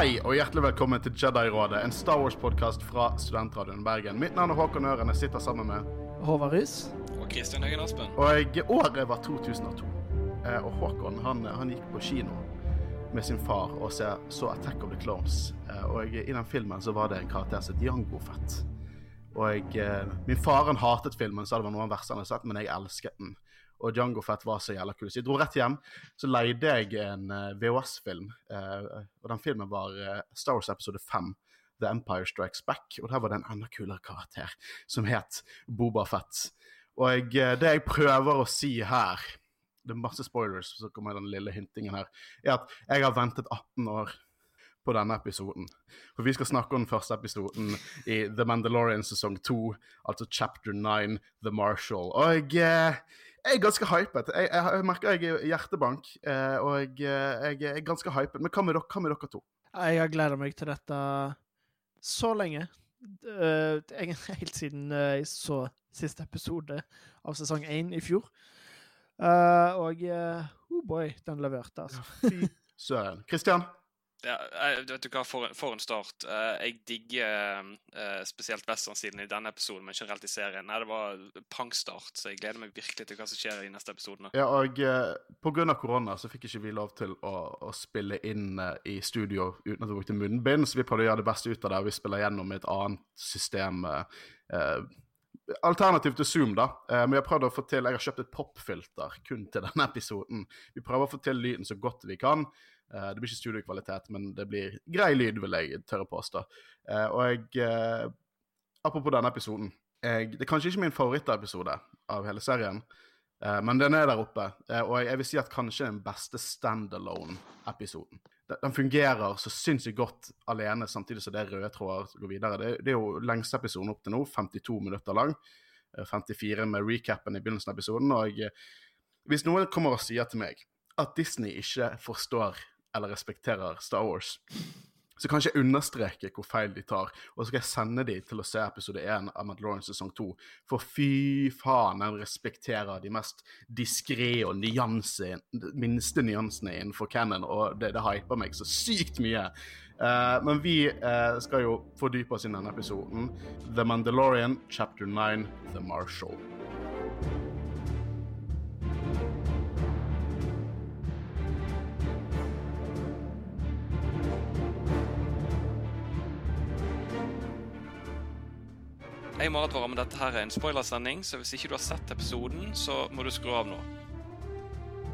Hei og hjertelig velkommen til Jedi-rådet, en Star Wars-podkast fra Studentradioen Bergen. Mitt navn er Håkon Øren. Jeg sitter sammen med Håvard Riis. Og Kristian Høgen Aspen. Og året var 2002. Eh, og Håkon han, han gikk på kino med sin far og så, så Attack of the Clones. Eh, og i den filmen så var det en karakter som het Jango Fett. Og jeg, eh, min far han hatet filmen, så det var noe av det verste han hadde sett, men jeg elsket den. Og Django Fett var så jævla kul. Så jeg dro rett hjem. Så leide jeg en uh, VHS-film. Uh, og den filmen var uh, Star Wars episode 5. The Empire Strikes Back. Og der var det en enda kulere karakter som het Boba Fett. Og jeg, det jeg prøver å si her Det er masse spoilers, så kommer den lille hintingen her. er at jeg har ventet 18 år på denne episoden. For vi skal snakke om den første episoden i The Mandalorian sesong 2, altså chapter 9, The Marshal. Og jeg, jeg er ganske hypet. Jeg, jeg, jeg merker jeg er hjertebank, og jeg, jeg, er ganske hypet. Men hva med, dere, hva med dere to? Jeg har gleda meg til dette så lenge. Uh, helt siden jeg så siste episode av sesong 1 i fjor. Og oh boy, den leverte, altså. Fy søren. Kristian? Ja, vet du hva, for, for en start. Uh, jeg digger uh, spesielt westernstilen i denne episoden, men generelt i serien. Nei, det var pangstart, så jeg gleder meg virkelig til hva som skjer i neste episode. Ja, og uh, pga. korona så fikk ikke vi lov til å, å spille inn i studio uten at vi brukte munnbind, så vi prøvde å gjøre det beste ut av det, og vi spiller gjennom et annet system. Alternativ til Zoom, da. men jeg har å få til Jeg har kjøpt et popfilter kun til denne episoden. Vi prøver å få til lyden så godt vi kan. Uh, det blir ikke studiokvalitet, men det blir grei lyd, vil jeg tørre påstå. Uh, og jeg uh, Apropos denne episoden. Jeg, det er kanskje ikke min favorittepisode av hele serien, men den er der oppe. og jeg, jeg, vil si at kanskje den beste standalone-episoden. Den, fungerer så sinnssykt godt alene, samtidig som det er røde tråder går videre. Det, det, er jo lengste episoden opp til nå, 52 minutter lang. 54 med recapen i begynnelsen av episoden. og Hvis noen kommer og sier til meg at Disney ikke forstår eller respekterer Star Wars, så kan jeg understreke hvor feil de tar. Og så skal jeg sende de til å se episode 1 av Mandalorian sesong 2. For fy faen, den respekterer de mest diskré og nyanse, minste nyansene innenfor canon, og det, det hyper meg så sykt mye. Uh, men vi uh, skal jo fordype oss i denne episoden. The Mandalorian, chapter 9, The Marshal. Jeg må advare om dette her er en spoilersending, så hvis ikke du har sett episoden, så må du skru av nå.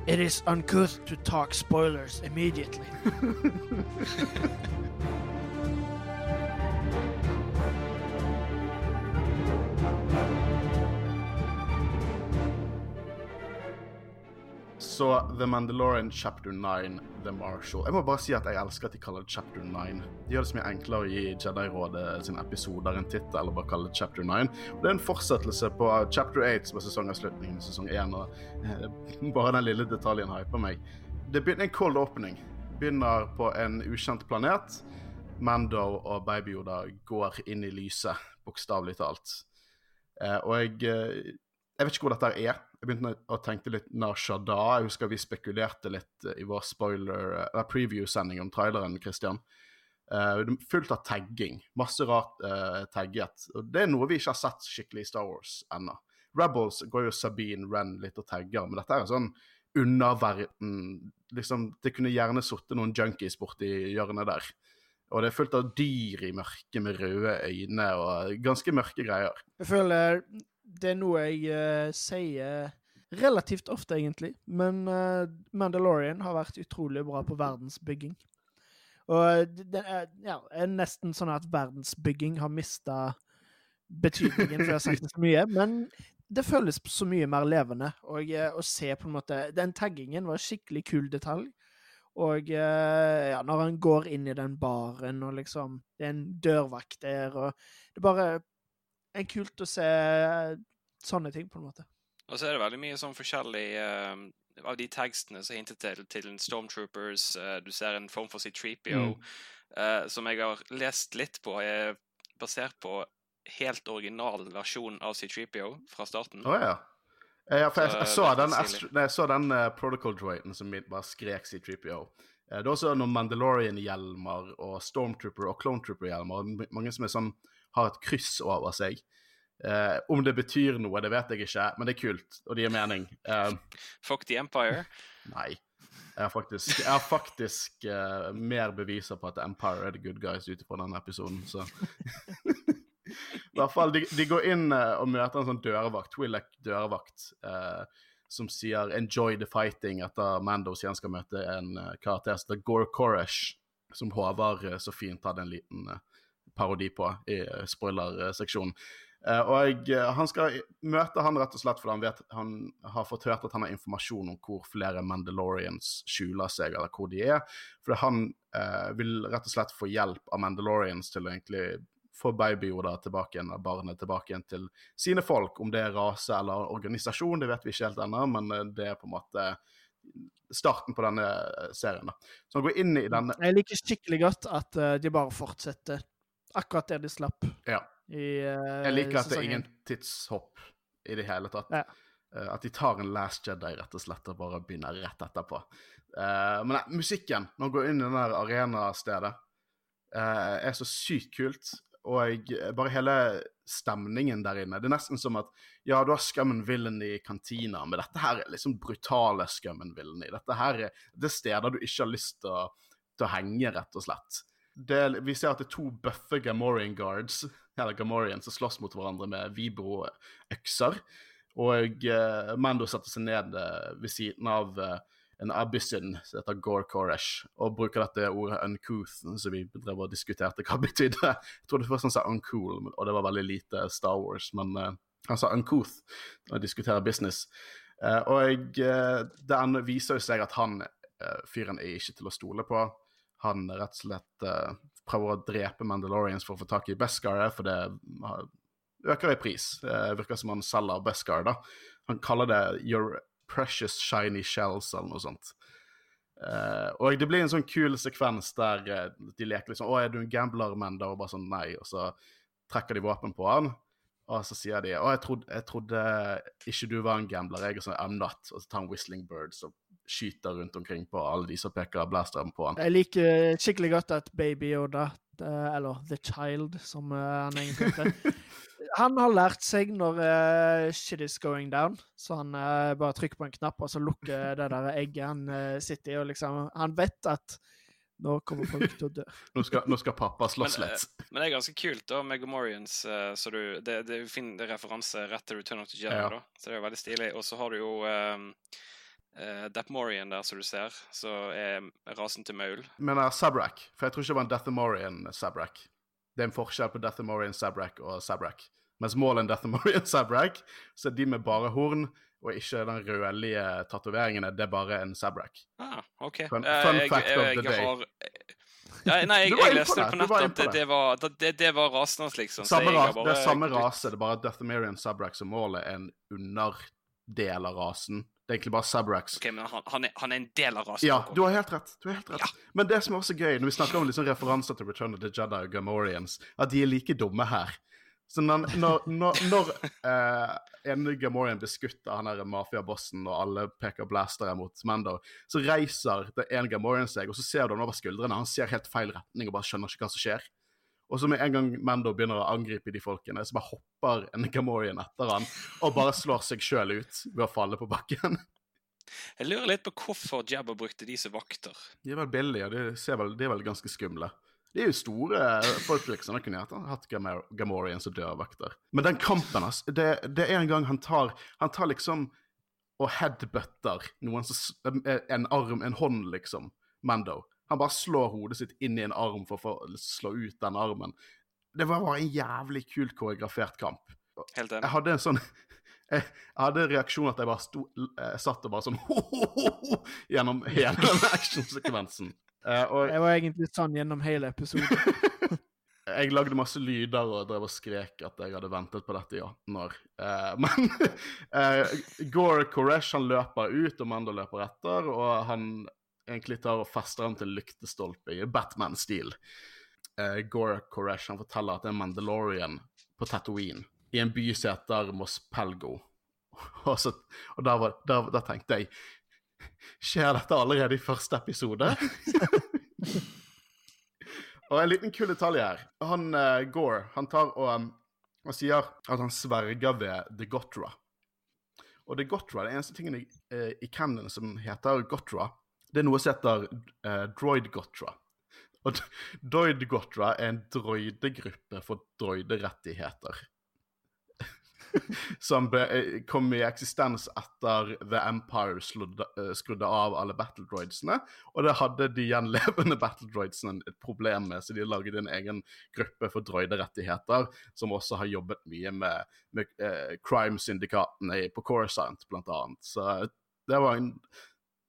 It is uncouth to talk spoilers immediately. Så The Mandalorian chapter 9, The Marshal. Jeg må bare si at jeg elsker at de kaller det chapter 9. De gjør det så mye enklere å gi Jedi-rådet sine episoder en tittel, eller bare kalle det chapter 9. Og det er en fortsettelse på chapter 8, som er sesongavslutningen i sesong 1. Og, eh, bare den lille detaljen hyper meg. Det begynner en cold opening. Begynner på en ukjent planet. Mando og Baby Yoda går inn i lyset, bokstavelig talt. Eh, og jeg eh, jeg vet ikke hvor dette er. Jeg begynte å tenke litt Nasha da. Jeg husker vi spekulerte litt eh, i vår spoiler, uh, preview-sending om traileren, Christian. Uh, fullt av tagging. Masse rart uh, tagget. Og det er noe vi ikke har sett skikkelig i Star Wars ennå. Rebels går jo Sabine Wren litt og tagger, men dette er en sånn underverden liksom, Det kunne gjerne sittet noen junkies borti hjørnet der. Og det er fullt av dyr i mørket med røde øyne og ganske mørke greier. Jeg føler det er noe jeg uh, sier relativt ofte, egentlig. Men uh, Mandalorian har vært utrolig bra på verdensbygging. Og det er, ja, er nesten sånn at verdensbygging har mista betydningen, for jeg har sagt det så mye. Men det føles så mye mer levende. Og å se på en måte Den taggingen var en skikkelig kul detalj. Og ja, når han går inn i den baren, og liksom Det er en dørvakt der, og det bare er kult å se sånne ting, på en måte. Og så er det veldig mye sånn forskjellig uh, av de tekstene som hintet til, til Stormtroopers. Uh, du ser en form for C3PO mm. uh, som jeg har lest litt på. jeg er basert på helt original versjon av C3PO fra starten. Oh, ja. Ja, for jeg, jeg, så den, jeg, så den uh, protocol droiden som bare skrek C3PO. Eh, Det er også noen Mandalorian-hjelmer og Stormtrooper og Clone Trooper-hjelmer. Mange som er sånn, har et kryss over seg. Eh, om det betyr noe, det vet jeg ikke, men det er kult, og det gir mening. Eh, Fuck the Empire. nei. Jeg har faktisk, jeg har faktisk eh, mer beviser på at Empire er the good guys ut ifra denne episoden, så I hvert fall, de, de går inn eh, og møter en sånn dørvakt, Twi'lek dørvakt, eh, som sier 'enjoy the fighting' etter Mando sier han skal møte en eh, karakter som heter Gore Koresh, som Håvard så fint hadde en liten eh, parodi på i eh, spoilerseksjonen. Eh, og eh, han skal møte han rett og slett fordi han vet han har fått hørt at han har informasjon om hvor flere Mandalorians skjuler seg, eller hvor de er. Fordi han eh, vil rett og slett få hjelp av Mandalorians til å egentlig få baby Yoda tilbake igjen, barnet tilbake igjen til sine folk. Om det er rase eller organisasjon, det vet vi ikke helt ennå, men det er på en måte starten på denne serien. da. Så han går inn i denne Jeg liker skikkelig godt at de bare fortsetter akkurat der de slapp. Ja. I, uh, Jeg liker at det er ingen tidshopp i det hele tatt. Ja. Uh, At de tar en Last Jedi rett og slett og bare begynner rett etterpå. Uh, men nei, musikken, når man går inn i det der arenastedet, er så sykt kult. Og bare hele stemningen der inne. Det er nesten som at ja, du har skammen Villain i kantina, men dette her er liksom brutale skammen Villain i. Dette her er det er steder du ikke har lyst til å, til å henge, rett og slett. Det, vi ser at det er to bøffe Gamorian guards, eller Gamorian, som slåss mot hverandre med vibro-økser. Og eh, Mando setter seg ned eh, ved siden av eh, en abyssin som heter Gore Koresh, og bruker dette ordet uncouth, som vi drev og diskuterte hva det betydde. Jeg trodde først han sa uncool, og det var veldig lite Star Wars, men eh, han sa uncouth når jeg diskuterer business. Eh, og eh, det viser jo seg at han fyren er ikke til å stole på. Han rett og slett uh, prøver å drepe Mandalorians for å få tak i Beskar, for det øker i pris. Det virker som han selger Beskar, da. Han kaller det Your Precious Shiny Shells, eller noe sånt. Uh, og det blir en sånn kul sekvens der eh, de leker liksom Å, er du en gambler, Mando? Og bare sånn nei. Og så trekker de våpen på han. Og så sier de Å, jeg trodde, jeg trodde ikke du var en gambler. Jeg og sånn I'm not. Og så tar han Whistling Birds og skyter rundt omkring på alle de som peker blasteren på han. Jeg liker skikkelig godt at Baby Yoda, eh, eller The Child, som eh, han egentlig heter Han har lært seg når uh, shit is going down, så han uh, bare trykker på en knapp, og så lukker det der egget han uh, sitter i, og liksom Han vet at nå kommer folk til å dø. Nå skal, nå skal pappa slåss Men, litt. Men det er ganske kult, da, med Gomorians. eh, så du, det, det er fin referanse rett til Return of the Jedi, Ja. da. Så det er jo veldig stilig. Og så har du jo um, uh, Dapmorian der, som du ser, som er rasen til maul. Men uh, Sabrak, for jeg tror ikke det var en Deathemorian Sabrak. Det er en forskjell på Deathemorian Sabrak og Sabrak. Mens målet en Deathemorian Sabrak, så er de med bare horn, og ikke den rødlige tatoveringene, det er bare en Sabrak. Ah, OK. Fun- Eh, fun uh, fact of jeg, the day. Har, ja, nei, jeg, jeg leste det på nettet at det, det, var, det, det, var rasen hans, liksom. så Samme jeg bare, det er samme rase, det er bare Deathemorian Sabrak som målet er en underdel av rasen. Det er egentlig bare Sabrax. OK, men han, han, er, han er en del av rasen. Ja, du har helt rett. du har helt rett. Men det som er også gøy, når vi snakker om liksom referanser til Return of the Jedi og Gamorians, at de er like dumme her. Så når, når, når, når eh, en Gamorian blir skutt av han mafiabossen, og alle peker blastere mot Mando, så reiser det en Gamorian seg, og så ser du han over skuldrene. Han ser helt feil retning og bare skjønner ikke hva som skjer. Og så med en gang Mando begynner å angripe de folkene, så bare hopper en Gamorian etter han og bare slår seg sjøl ut ved å falle på bakken. Jeg lurer litt på hvorfor Jabba brukte de som vakter. De er vel billige, og de, ser vel, de er vel ganske skumle. De er jo store folk, liksom. De kunne gjerne hatt Gamorian som dørvakter. Men den kampen, ass, det, det er en gang han tar Han tar liksom og headbutter noen som En arm, en hånd, liksom. Mando. Han bare slår hodet sitt inn i en arm for å få slå ut den armen. Det var bare en jævlig kult koreografert kamp. Helt Jeg hadde en sånn jeg, hadde en reaksjon at jeg bare sto, jeg satt og bare sånn gjennom hele den actionsekvensen. Eh, og Jeg var egentlig sånn gjennom hele episoden. jeg lagde masse lyder og drev og skrek at jeg hadde ventet på dette i 18 år. Eh, men eh, Gore Koresh han løper ut, og Mando løper etter, og han egentlig tar og fester han til lyktestolpe i Batman-stil. Uh, Gore Koresh han forteller at det er Mandalorian på Tatooine, i en by som heter Mos Pelgo. Og, så, og da, var, der, der tenkte jeg skjer dette allerede i første episode. og en liten kul detalj her. Han uh, Gore han tar og um, han sier at han sverger ved The Gotra. Og The Gotra, det eneste tingen i, uh, i canon som heter Gotra, det er noe som heter uh, Droid Gotra. Og Droid Gotra er en droidegruppe for droiderettigheter. som be, kom i eksistens etter The Empire sludde, skrudde av alle battle droidsene. Og det hadde de gjenlevende battle droidsene et problem med, så de laget en egen gruppe for droiderettigheter, som også har jobbet mye med, med eh, crime-syndikatene på Corisont, blant annet. Så det var en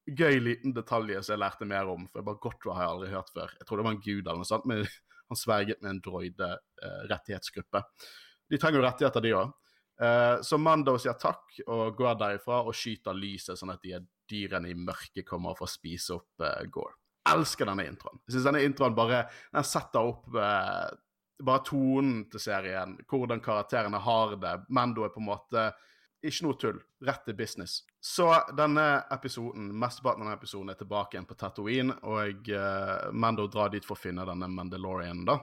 gøy liten detalj som jeg lærte mer om, for bare Gotra har jeg aldri hørt før. Jeg tror det var en gud eller noe sånt, men han sverget med en droide-rettighetsgruppe. Eh, de trenger jo rettigheter, de òg. Uh, så Mando sier takk og går derifra og skyter lyset, sånn at de dyrene i mørket kommer for å spise opp uh, Gore. Elsker denne introen. Jeg synes denne introen bare den setter opp uh, bare tonen til serien, hvordan karakterene har det. Mando er på en måte ikke noe tull. Rett til business. Så denne episoden, mesteparten av denne episoden er tilbake igjen på Tatooine, og Mando drar dit for å finne denne Mandalorian, da.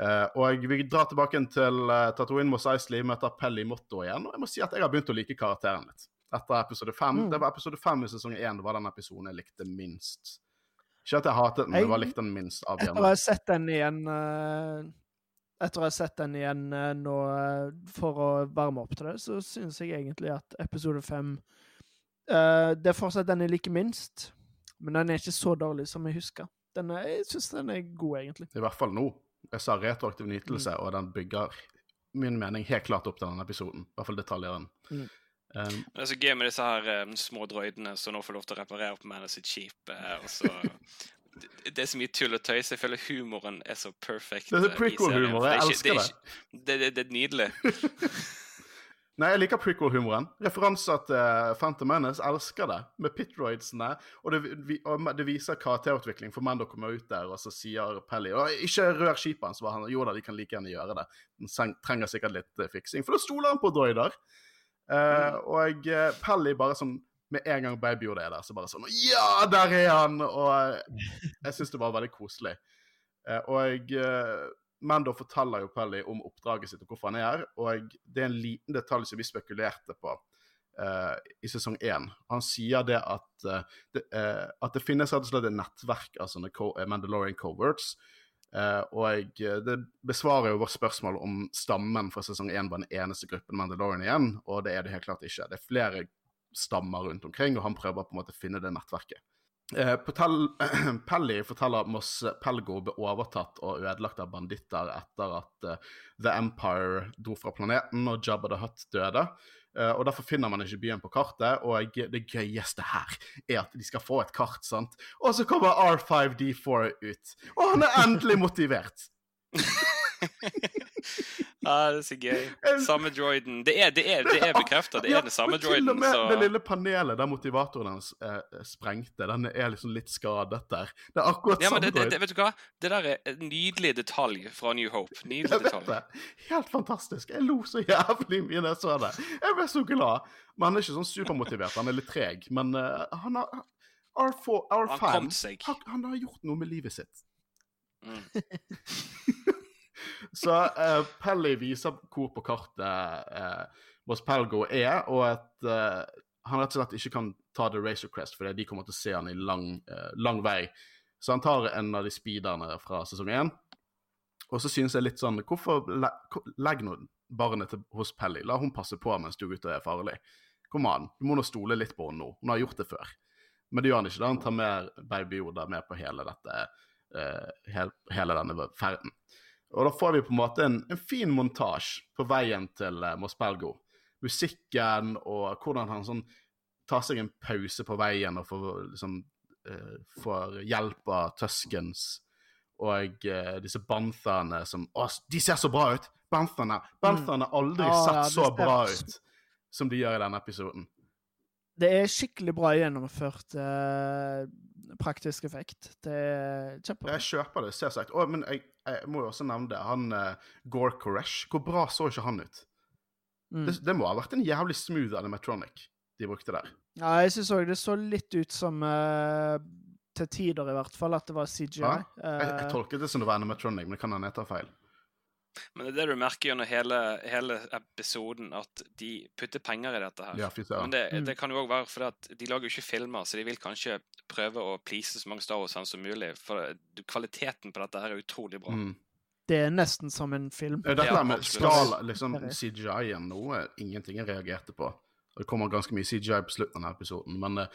Uh, og vi drar tilbake til uh, Tatooine Mos Eisley, møter Pelly Motto igjen. Og jeg må si at jeg har begynt å like karakteren litt. Etter episode fem. Mm. Det var episode fem i sesong én det var den episoden jeg likte minst. Ikke at jeg hatet den, men jeg, jeg likte den minst av Etter å ha sett den igjen uh, Etter å ha sett den igjen nå for å varme opp til det, så syns jeg egentlig at episode fem Det er fortsatt den jeg liker minst, men den er ikke så dårlig som jeg husker. Den er, jeg syns den er god, egentlig. I hvert fall nå. Jeg sa retroaktiv nytelse, mm. og den bygger min mening helt klart opp til denne episoden. I hvert fall detaljeren. Mm. Um, det er så gøy med disse her um, små droidene som nå får lov til å reparere på med sitt skip. Uh, og så det, er så mye tull og tøys. Jeg føler humoren er så perfect. Det er prequel-humor. Jeg elsker det. Det, det, det er nydelig. Nei, jeg liker prequel-humoren. Referanser til uh, Phantom Menace. Elsker det. Med pitroidsene. Og det, vi, og det, viser karakterutvikling, for Mando kommer ut der, og så sier Pelly Ikke rør skipet hans. Jo da, de kan like gjerne gjøre det. Den trenger sikkert litt uh, fiksing. For da stoler han på droider. Uh, mm. Og Pelly bare sånn Med en gang babyhodet er der, så bare sånn Ja, der er han! Og jeg syns det var veldig koselig. og Mando forteller jo Pelly om oppdraget sitt og hvorfor han er her, og det er en liten detalj som vi spekulerte på uh, i sesong én. Han sier det at, uh, det, uh, at det finnes rett og slett et nettverk av sånne Mandalorian coverts. og det besvarer jo vårt spørsmål om stammen fra sesong én var den eneste gruppen Mandalorian igjen, og det er det helt klart ikke. Det er flere stammer rundt omkring, og han prøver på en måte å finne det nettverket. Eh, Pelly forteller at Moss Pelgo ble overtatt og ødelagt av banditter etter at eh, The Empire dro fra planeten og Jabba the Hutt døde. Uh, og Derfor finner man ikke byen på kartet, og det gøyeste her er at de skal få et kart. sant? Og så kommer R5D4 ut, og han er endelig motivert! ah, det er så gøy. Samme droiden. Det er, det er, det er bekrefta. Det er den samme droiden. Til og med så... det lille panelet der motivatoren hans eh, sprengte, den er liksom litt skadet der. Det er akkurat ja, samme droid. vet du hva? Det der er en nydelig detalj fra New Hope. Nydelig jeg vet Det. Helt fantastisk. Jeg lo så jævlig mye da jeg så det. Jeg ble så glad. Men han er ikke sånn supermotivert. Han er litt treg. Men uh, han har R4, R5 han, han, han, har gjort noe med livet sitt. Mm. Så uh, Pelly viser hvor på kartet uh, Moss Pelgo er, og at uh, han rett og slett ikke kan ta The Razor Crest, fordi de kommer til å se han i lang, uh, lang vei. Så han tar en av de speederne fra sesong én. Og så synes jeg litt sånn Hvorfor le legg nå barnet til, hos Pelly? La hun passe på mens du gutter er farlig. Kom an, du må nå stole litt på henne nå. Hun har gjort det før. Men det gjør han ikke. da Han tar med Baby Oda med på hele dette uh, hele denne ferden. Og da får vi på en måte en, en fin montasje på veien til uh, Mos Pelgo. Musikken og hvordan han sånn tar seg en pause på veien og får, liksom, uh, får hjelp av Tuskens og uh, disse banthaene som Å, de ser så bra ut! Banthaene Bantherne har aldri mm. sett ja, så bra ut som de gjør i denne episoden. Det er skikkelig bra gjennomført eh, praktisk effekt. Det er kjempebra. Jeg kjøper det, ser sagt. Å, men jeg, jeg, må jo også nevne det. Han uh, Gore Koresh, hvor bra så ikke han ut? Mm. Det, det, må ha vært en jævlig smooth animatronic. de brukte der. Ja, jeg syns òg det så litt ut som uh, Til tider, i hvert fall, at det var CGI. Ja, Jeg, jeg tolket det som det var animatronic, men det kan hende jeg tar feil. Men det er det du merker gjennom hele, hele episoden, at de putter penger i dette her. Ja, fint. Men det, Mm. det kan jo òg være fordi at de lager jo ikke filmer, så de vil kanskje prøve å please så mange Star Wars-fans som mulig. For kvaliteten på dette her er utrolig bra. Mm. det er nesten som en film. Dette Ja, med skala, liksom. CGI-en, noe ingenting jeg reagerte på. Det kommer ganske mye CGI på slutten av denne episoden, men eh,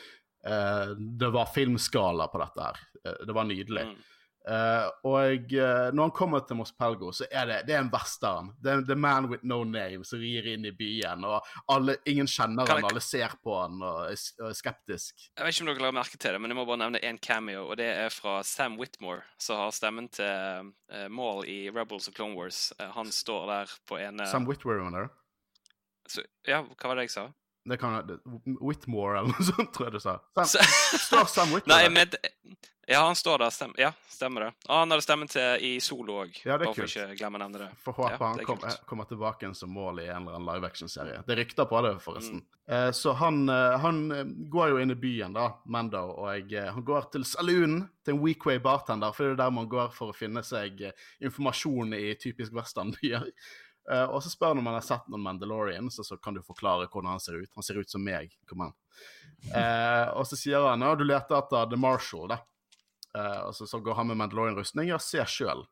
eh, det var filmskala på dette her. Eh, det var nydelig. Mm. Eh, og uh, når han kommer til Mos Pelgo, så er det, det er en western. Det er The Man With No Name som rir inn i byen, og alle, ingen kjenner jeg... han, alle ser på han og er, og er skeptisk. Jeg vet ikke om dere la merke til det, men jeg må bare nevne én cameo, og det er fra Sam Whitmore, som har stemmen til uh, Maul i Rebels og Clone Wars. Han står der på en Sam Whitwer, mener du? Ja, hva var det jeg sa? Det kan være Whitmore, eller noe sånt, tror jeg du sa. Sam, står Sam Whitmore nei, men Ja, han står der. Stem, ja, stemmer det. Og han hadde stemmen til i Solo òg. Ja, det er kult. ikke glemme å nevne det. Får håpe Ja, han kom, eh, kommer tilbake som mål i en eller annen live action-serie. Det er rykter på det, forresten. Mm. Eh, så han, eh, han eh, går jo inn i byen, da, Mando, og jeg, han går til saloonen til en Weekway bartender, for det er der man går for å finne seg eh, informasjon i typisk westernbyer. Eh, og så spør han om han har sett noen Mandalorian, så, så kan du forklare hvordan han ser ut. Han ser ut som meg. Kom an. Uh, og så sier han ja, du leter etter The Marshall. da. Uh, og så, så går han med Mandalorian-rustning. Ja, se sjøl.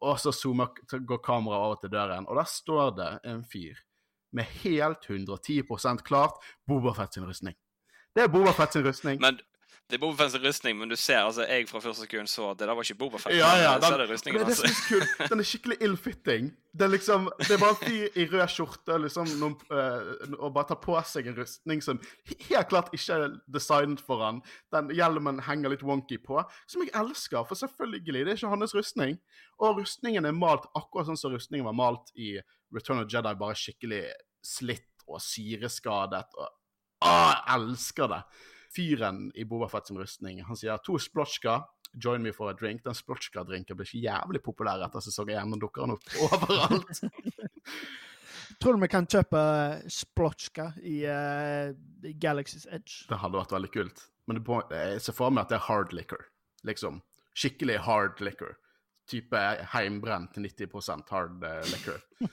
Og så zoomer, går kameraet over til døren, og der står det en fyr med helt 110% klart Bobafett sin rustning. Det er Bobafett sin rustning. Men det er Bobafett sin rustning, men du ser altså Jeg fra første sekund så at det der var ikke Bobafett. Ja, ja, er den, det men det hans. som er så kult, den er skikkelig ill-fitting. Det er liksom, det er bare en fyr i rød skjorte liksom, noen, eh, og bare tar på seg en rustning som helt klart ikke er designet for han. Den hjelmen henger litt wonky på, som jeg elsker, for selvfølgelig, det er ikke hans rustning. Og rustningen er malt akkurat sånn som rustningen var malt i Return of Jedi, bare skikkelig slitt og syreskadet. og Åh, jeg elsker det! Fyren i Bobafett som sin rustning, han sier to splotchka, join me for a drink. Den splotchka-drinken blir ikke jævlig populær etter sesong én, men dukker han opp overalt. Tror du vi kan kjøpe splotchka i, uh, Galaxy's Edge? Det hadde vært veldig kult. Men det på, jeg ser for meg at det er hard liquor. Liksom. Skikkelig hard liquor. Type heimbrent 90% hard eh, liquor.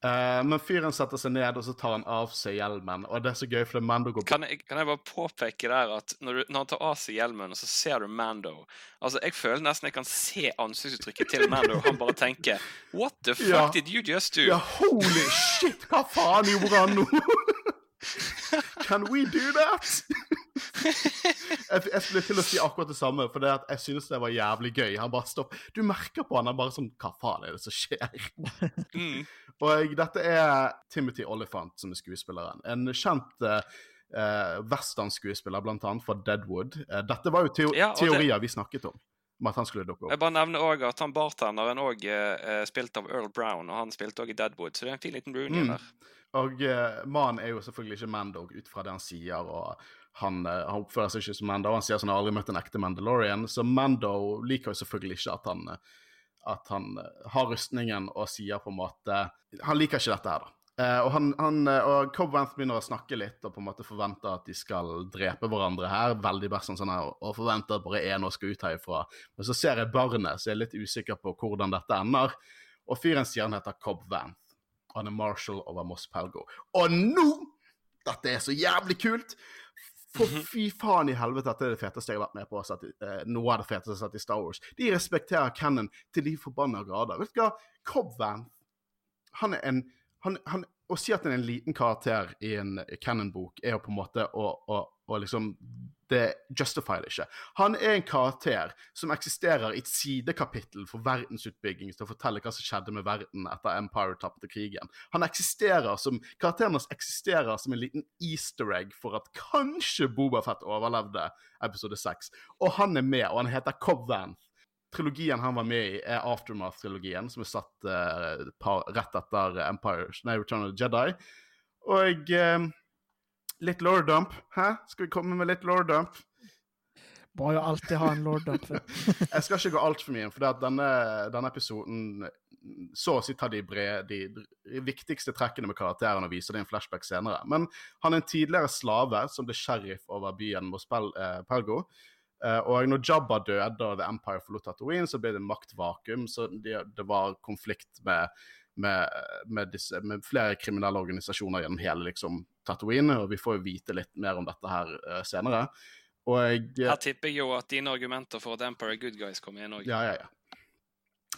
Eh, men fyren setter seg ned, og så tar han av seg hjelmen. Og det er så gøy, for det Mando går Kan jeg, kan jeg bare påpeke der at når, du, når han tar av seg hjelmen, så ser du Mando Altså, Jeg føler nesten jeg kan se ansiktsuttrykket til Mando. Han bare tenker What the fuck Ja. did you just do? Ja, holy shit! Hva faen gjorde han nå? Can we do that? jeg, jeg skulle til å si akkurat det samme, for det at jeg synes det var jævlig gøy. Han bare stopp. Du merker på han, han bare sånn Hva faen er det som skjer? Mm. Og dette er Timothy Olyphant som er skuespilleren. En kjent uh, westernskuespiller, blant annet fra Deadwood. Uh, dette var jo teo Ja, det- teorier vi snakket om. Jeg bare nevner også at han bartenderen òg eh, spilt av Earl Brown, og han spilte òg i Deadwood, så det er en fin liten rooney Mm. der. Og eh, mannen er jo selvfølgelig ikke Mandog ut fra det han sier, og han, eh, han oppfører seg ikke som Mando. Han sier at han aldri møtt en ekte Mandalorian, så Mando liker jo selvfølgelig ikke at han, eh, at han eh, har rustningen og sier på en måte Han liker ikke dette her, da. Og, han, han, og Cobb Vanth begynner å snakke litt og på en måte forventer at de skal drepe hverandre her. Veldig best sånn sånn her, og forventer at bare én skal ut herifra. Men så ser jeg barnet, så jeg er litt usikker på hvordan dette ender. Og fyren sier han heter Cobb Vanth. Han er Marshall over Moss Pelgo. Og nå! Dette er så jævlig kult! For fy faen i helvete, dette er det feteste jeg har vært med på. Satt, eh, noe av det feteste jeg har sett i Star Wars. De respekterer Cannon til de forbanna grader. Vet du hva? Cobb Van, han er en han, han, Å si at han er en liten karakter i en Cannon-bok, er jo på en måte å, å, å liksom Det justifier det ikke. Han er en karakter som eksisterer i et sidekapittel for verdensutbygging til å fortelle hva som skjedde med verden etter Empire tapte krigen. Han eksisterer som, Karakteren hans eksisterer som en liten easter egg for at kanskje Bobafett overlevde episode 6. Og han er med, og han heter Cobb Vanth. Trilogien han var med i, er Aftermath-trilogien, som er satt uh, par, rett etter Empire, nei, Return of the Jedi. Og eh, litt lore dump. Hæ? Skal vi komme med litt lore dump? Må jo alltid ha en lord dump. Jeg skal ikke gå altfor mye inn, for denne, denne episoden så å si ta de, brede, de viktigste trekkene med karakteren og viser det i en flashback senere. Men han er en tidligere slave som ble sheriff over byen Mospel eh, Pergo. Uh, og når Jabba døde og The Empire forlot Tatooine, så ble det maktvakuum. Så det, det var konflikt med, med, med, disse, med, flere kriminelle organisasjoner gjennom hele liksom, Tatooine. Og vi får jo vite litt mer om dette her uh, senere. Og jeg, Her tipper jeg jo at dine argumenter for at Empire good guys kommer inn òg. Ja, ja, ja.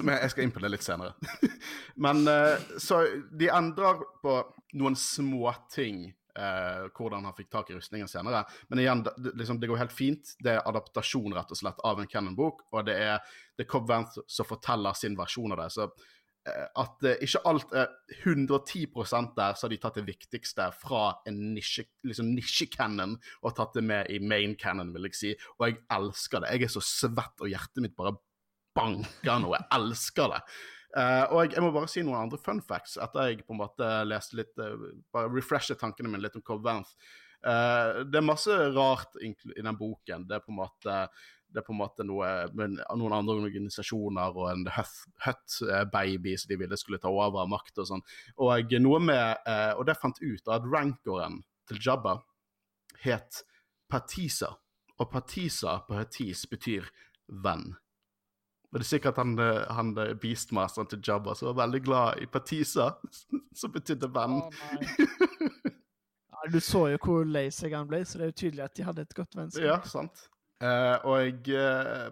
Men jeg skal inn på det litt senere. Men uh, så de endrer på noen småting uh, hvordan han fikk tak i rustningen senere. Men igjen, det, liksom, det går helt fint. Det er adaptasjon rett og slett av en Cannon-bok, og det er, The Vanth som forteller sin versjon av det. Så at ikke alt er 110% der, så har de tatt det viktigste fra en nisje, liksom nisje-cannon og tatt det med i main cannon, vil jeg si. Og jeg elsker det. Jeg er så svett, og hjertet mitt bare banker nå. Jeg elsker det. Uh, og jeg, jeg, må bare si noen andre fun facts etter jeg på en måte leste litt uh, Bare refreshet tankene mine litt om Cobb Vanth. Uh, det er masse rart i den boken. Det er på en måte det er på en måte noe med noen andre organisasjoner og en Hut-baby som de ville skulle ta over makt og sånn. Og noe med Og det fant ut at rankoren til Jabba het Patisa. Og Patisa på Hatis betyr venn. Og det er sikkert han, eh, han eh, beastmasteren til Jabba som var veldig glad i Patisa, som betydde venn. Oh, ja, du så jo hvor lei seg han ble, så det er jo tydelig at de hadde et godt vennskap. Ja, sant. Uh, og uh,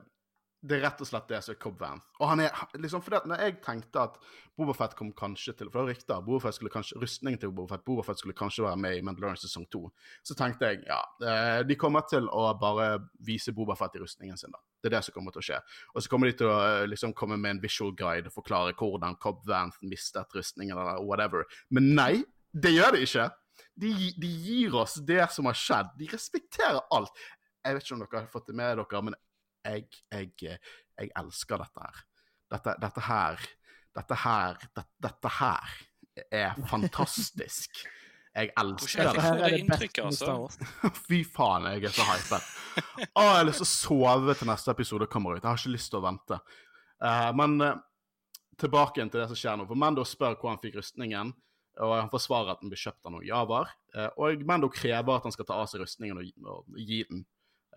det er rett og slett det som er Cobb Van. Og han er liksom, for det, når jeg tenkte at Bobafett kom kanskje til For det var rykter Bobafett skulle kanskje, rustningen til Bobafett Bobafett skulle kanskje være med i Mandalorian sesong to. Så tenkte jeg ja, uh, de kommer til å bare vise Bobafett i rustningen sin. da. Det er det som kommer til å skje. Og så kommer de til å liksom komme med en visual guide og forklare hvordan Cobb Van mistet rustningen eller whatever. Men nei, det gjør de ikke. De, de gir oss det som har skjedd. De respekterer alt. Jeg vet ikke om dere har fått det med dere, men jeg, jeg, jeg elsker dette her. Dette, dette her Dette her Dette, Dette her er fantastisk. Jeg elsker det. Her er det inntrykk, altså. Fy faen, jeg er så hypet. Å, jeg har lyst til å sove til neste episode kommer ut. Jeg har ikke lyst til å vente. Uh, men uh, tilbake til det som skjer nå. For Mando spør hvor han fikk rustningen, og han forsvarer at den ble kjøpt av noen javar. Uh, og Mando krever at han skal ta av seg rustningen og, og gi den.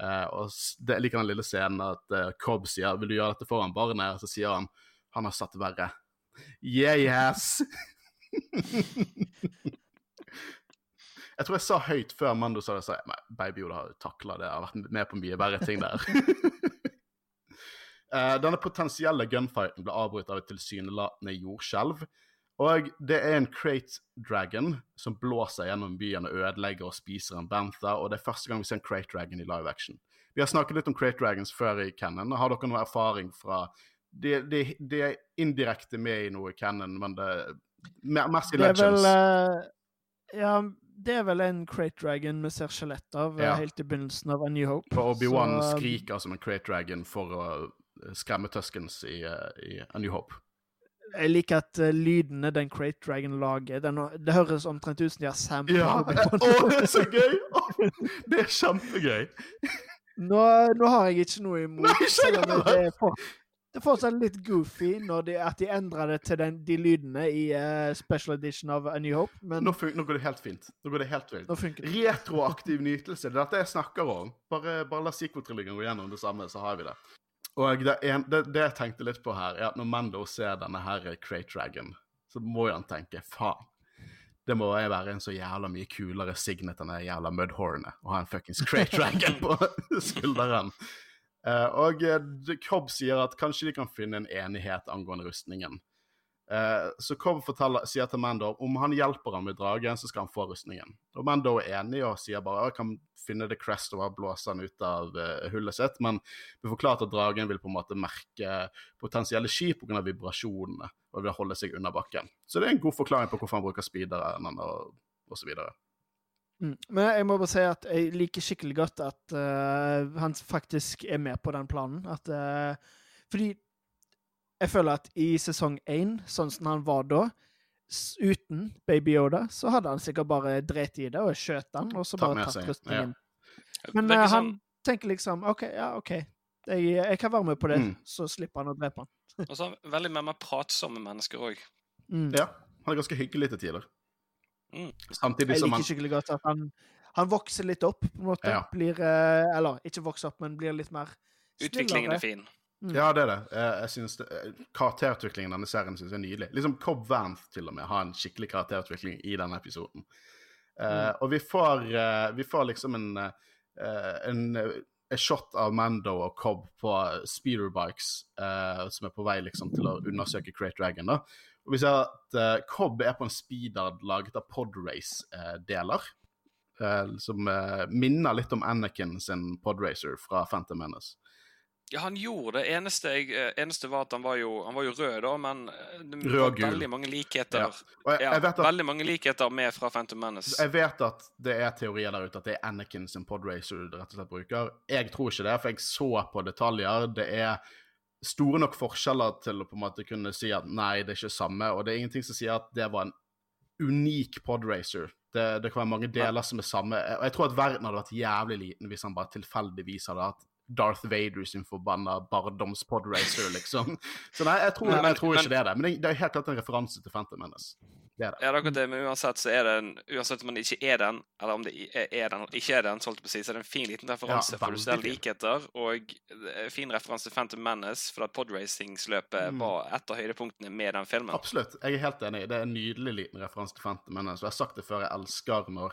Uh, og det, er like den lille scenen at uh, Cobb sier 'Vil du gjøre dette foran barnet?' Og så sier han 'Han har satt verre'. Yeah, yes! jeg tror jeg sa høyt før Mando sa det, så jeg, baby Oda har takla det, jeg har vært med på mye verre ting der. uh, denne potensielle gunfighten ble avbrutt av et tilsynelatende jordskjelv. Og det er en crate dragon som blåser gjennom byen og ødelegger og spiser en bantha, og det er første gang vi ser en crate dragon i live action. Vi har snakket litt om crate dragons før i Cannon. Har dere noe erfaring fra De, de, de er indirekte med i noe i Cannon, men det mest i Legends. Det er vel uh, Ja, det er vel en crate dragon vi ser skjelett av ja. helt i begynnelsen av A New Hope. For Obi-Wan så... skriker som en crate dragon for å skremme Tuskens i, uh, i A New Hope. Jeg liker at uh, lydene den Crate Dragon lager den, Det høres omtrent ut som de har samplet. Ja, å, det er så gøy! Det er kjempegøy. Nå, nå, har jeg ikke noe imot Nei, ikke det, er for, det er fortsatt litt goofy de, at de endrer det til den, de lydene i uh, special edition av A New Hope, men nå, nå, går det helt fint. Nå går det helt fint. Retroaktiv nytelse. Det er dette jeg snakker om. Bare, bare la sequel-trillingen gå gjennom det samme, så har vi det. Og det, en, det, det, jeg tenkte litt på her, er at når Mando ser denne her Crate Dragon, så må jo han tenke faen. Det må jo være en så jævla mye kulere signet enn det jævla Mudhornet å ha en fuckings Crate Dragon på skulderen. Uh, og Cobb sier at kanskje de kan finne en enighet angående rustningen. Uh, så Cobb sier til Mando om han hjelper ham med dragen, så skal han få rustningen. Og Mando er enig og sier bare han kan finne The Crest og blåse han ut av uh, hullet sitt, men vi forklarer at dragen vil på en måte merke potensielle skip pga. vibrasjonene og vil holde seg under bakken. Så det er en god forklaring på hvorfor han bruker speederen og, så videre. Mm. Men jeg må bare si at jeg liker skikkelig godt at uh, han faktisk er med på den planen. At, fordi jeg føler at i sesong én, sånn som han var da, uten Baby Yoda, så hadde han sikkert bare dreit i det og skjøt han, og så bare tatt rustningen. Ja. Men uh, han sånn... tenker liksom OK, ja, OK. Jeg, jeg, kan være med på det, mm. så slipper han å drepe han. Og så er han veldig mer, med pratsomme mennesker òg. Mm. Ja, han er ganske hyggelig til tider. Mm. Samtidig Jeg liker skikkelig godt at han, han vokser litt opp, på en måte. Ja. Blir eh, Eller ikke vokser opp, men blir litt mer Utviklingen snillere. er fin. Mm. Ja, det er det. Eh, Jeg synes det, eh, Karakterutviklingen i denne serien synes jeg er nydelig. Liksom Cobb Vanth til og med har en skikkelig karakterutvikling i denne episoden. Mm. Uh, og vi får, uh, vi får liksom en, uh, en, eh, shot av Mando og Cobb på speederbikes eh, som er på vei liksom til å undersøke Crate Dragon. da. Og vi ser at eh, Cobb er på en speeder laget av Podrace-deler. eh, som eh, minner litt om Anakin sin Podracer fra Phantom Menace. Ja, han gjorde det. Eneste, jeg, eh, eneste var at han var jo, han var jo rød, da, men eh, det var veldig mange likheter. Ja. Jeg, Ja, jeg vet at veldig mange likheter med fra Phantom Menace. Jeg vet at det er teorier der ute at det er Anakin sin podracer du rett og slett bruker. Jeg tror ikke det, for jeg så på detaljer. Det er store nok forskjeller til å på en måte kunne si at nei, det er ikke samme, og det er ingenting som sier at det var en unik podracer. Det, det kan være mange deler som er samme. Og jeg tror at verden hadde vært jævlig liten hvis han bare tilfeldigvis hadde hatt Darth Vader sin forbanna barndoms-podracer, liksom. Så nei, jeg tror, Nei, men- jeg tror ikke men- det er det. Men det, det er helt klart en referanse til Phantom Menace. Det er det. Ja, det er akkurat det, men uansett så er det en, uansett om den ikke er den, eller om det er den eller ikke er den, så holdt jeg på å si, så er det en fin liten referanse. Ja, for du ser likheter, og en fin referanse til Phantom Menace, for at podracingsløpet Mm. var et av høydepunktene med den filmen. Absolutt. Jeg er helt enig. Det er en nydelig liten referanse til Phantom Menace. Og jeg har sagt det før, jeg elsker når,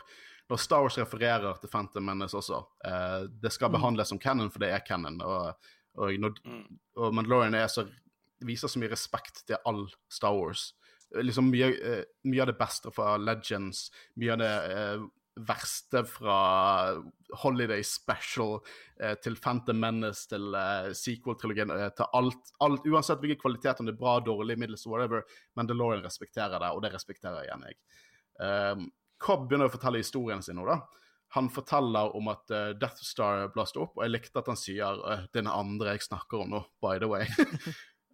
når Star Wars refererer til Phantom Menace også. Eh, det skal Mm. behandles som canon, for det er canon. Og, og, når, Mm. og Mandalorian så, viser så mye respekt til all Star Wars. Liksom mye, eh, mye av det beste fra Legends, mye av det eh, verste fra Holiday Special eh, til Phantom Menace, til eh, sequel-trilogien, eh, til alt, alt. Uansett hvilken kvalitet, om det er bra, dårlig, middels, whatever, Mandalorian respekterer det, og det respekterer igjen jeg. Um, Cobb begynner å fortelle historien sin nå, da. Han forteller om at uh, Death Star blåste opp, og jeg likte at han sier uh, 'den andre jeg snakker om nå', by the way.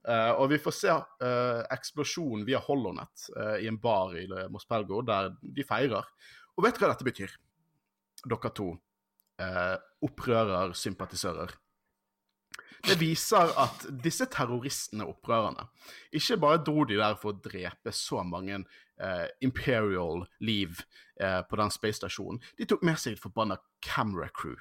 uh, og vi får se uh, eksplosjonen via Holonet uh, i en bar i Mos Pelgo, der de feirer. Og vet du hva dette betyr? Dere to. Uh, opprørersympatisører. Det viser at disse terroristene, opprørerne, ikke bare dro de der for å drepe så mange eh, Imperial liv eh, på den space-stasjonen. De tok med seg et forbanna camera crew.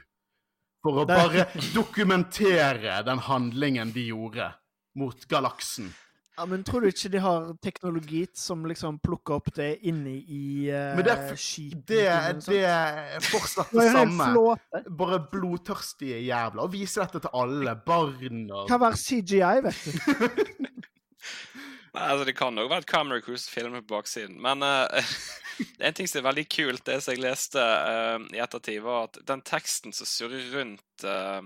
For å bare dokumentere den handlingen de gjorde mot galaksen. Ja, men tror du ikke de har teknologi som liksom plukker opp det inni i uh, Men det er skipet? Det, det er fortsatt Det samme. Bare blodtørstige jævler. Og vise dette til alle. Barn og Kan være CGI, vet du. Altså Det kan nok være et Camera Cruise-film på baksiden. Men uh, en ting som er veldig kult, det som jeg leste uh, i ettertid, var at den teksten som surrer rundt uh,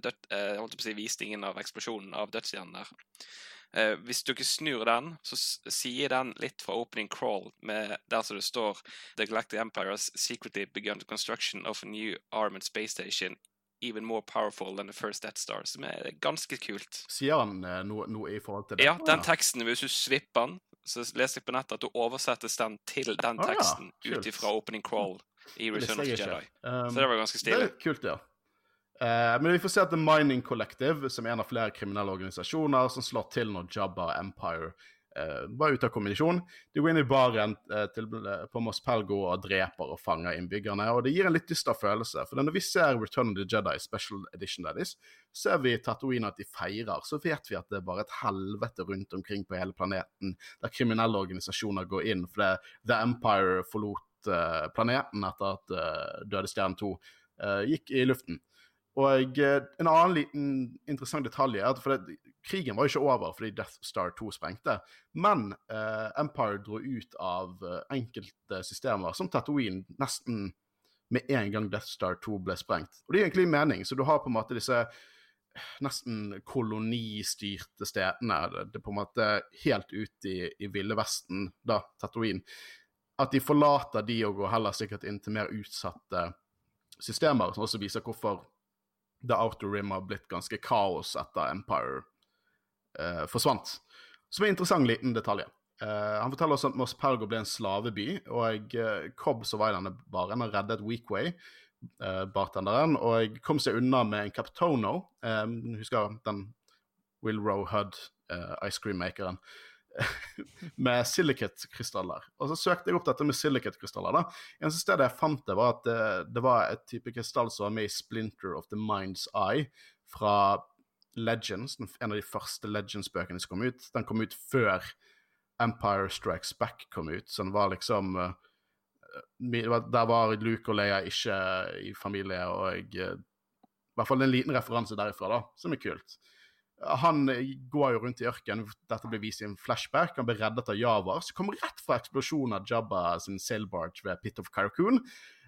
død, holdt på å si, visningen av eksplosjonen av dødsstjernen der Hvis ikke snur den, så sier den litt fra opening crawl, med der som det står The Galactic Empire has secretly begun the construction of a new armored space station even more powerful than the first Death Star, som er ganske kult. Sier han eh, noe, noe i forhold til det? Ja, den teksten, hvis du svipper den, så leser jeg på nettet at du oversettes den til den Ah, ja. teksten Kult. ut ifra opening crawl i Return of the. Jedi. Um, Så det var ganske det er kult, ja. Uh, men vi får se at The Mining Collective, som er en av flere kriminelle organisasjoner som slår til når Jabba Empire eh, var ute av kommunikasjon, de går inn i baren eh, til, på Mos Pelgo og dreper og fanger innbyggerne. Og det gir en litt dyster følelse. For når vi ser Return of the Jedi Special Edition, is, ser vi Tatooine at de feirer, så vet vi at det er bare et helvete rundt omkring på hele planeten, der kriminelle organisasjoner går inn fordi The Empire forlot eh, planeten etter at Døde stjerne 2 eh, gikk i luften. Og eh, en annen liten interessant detalj er at det, krigen var jo ikke over fordi Death Star 2 sprengte, men eh, Empire dro ut av eh, enkelte systemer, som Tatooine, nesten med en gang Death Star 2 ble sprengt. Og det gir egentlig mening, så du har på en måte disse nesten kolonistyrte stedene. Det, er på en måte helt ute i, i Ville Vesten, da, Tatooine. At de forlater de og går heller sikkert inn til mer utsatte systemer, som også viser hvorfor The Outer Rim har blitt ganske kaos etter Empire eh, forsvant. Som er en interessant liten detalj. Eh, han forteller også at Mos Pelgo ble en slaveby, og uh, Cobb som var i denne baren, har reddet Weekway, eh, bartenderen, og jeg kom seg unna med en Captono. Eh, husker den Will Roe Hud eh, ice cream-makeren, med silicate-krystaller. Og så søkte jeg opp dette med silicate-krystaller. da. Eneste stedet jeg fant det, var at det, det var et type krystall som var med i Splinter of the Mind's Eye fra Legends, en av de første Legends-bøkene som kom ut. Den kom ut før Empire Strikes Back kom ut, så den var liksom uh, Der var Luke og Leia ikke i familie, og jeg, uh, i hvert fall en liten referanse derifra, da, som er kult. Han går jo rundt i ørkenen, dette blir vist i en flashback. Han blir reddet av Javar, som kommer rett fra eksplosjonen av Jabba sin sailbarge ved Pit of Karakun.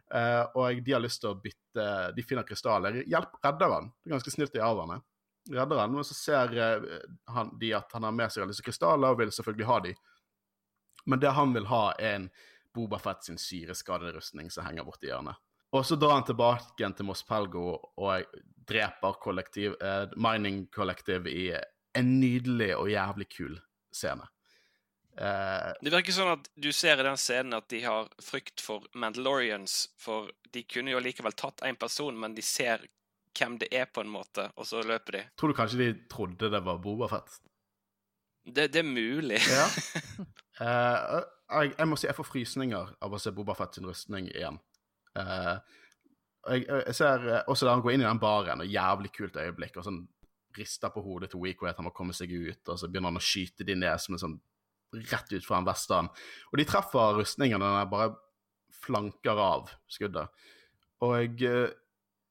Uh, og de har lyst til å bytte De finner krystaller. Hjelp, redder han. Det er ganske snilt i averne. Redder han, men så ser uh, han, de at han har med seg alle disse krystaller, og vil selvfølgelig ha de. Men det han vil ha, er en Boba Fett sin syreskadede rustning som henger borti hjørnet. Og så drar han tilbake igjen til Mospelgo og dreper kollektiv, eh, Mining Collective i en nydelig og jævlig kul scene. Eh, det virker sånn at du ser i den scenen at de har frykt for Mandalorians, for de kunne jo likevel tatt én person, men de ser hvem det er, på en måte, og så løper de. Tror du kanskje de trodde det var Boba Fett? Det, det er mulig. ja. eh, jeg, jeg, må si jeg får frysninger av å se Boba Fett sin rustning igjen. Uh, jeg, jeg, ser eh, også da han går inn i den baren, og jævlig kult øyeblikk, og sånn rister på hodet til Weekway at han må komme seg ut, og så begynner han å skyte de ned som en sånn rett ut fra en western. Og de treffer rustningen, den bare flanker av skuddet. Og jeg, eh,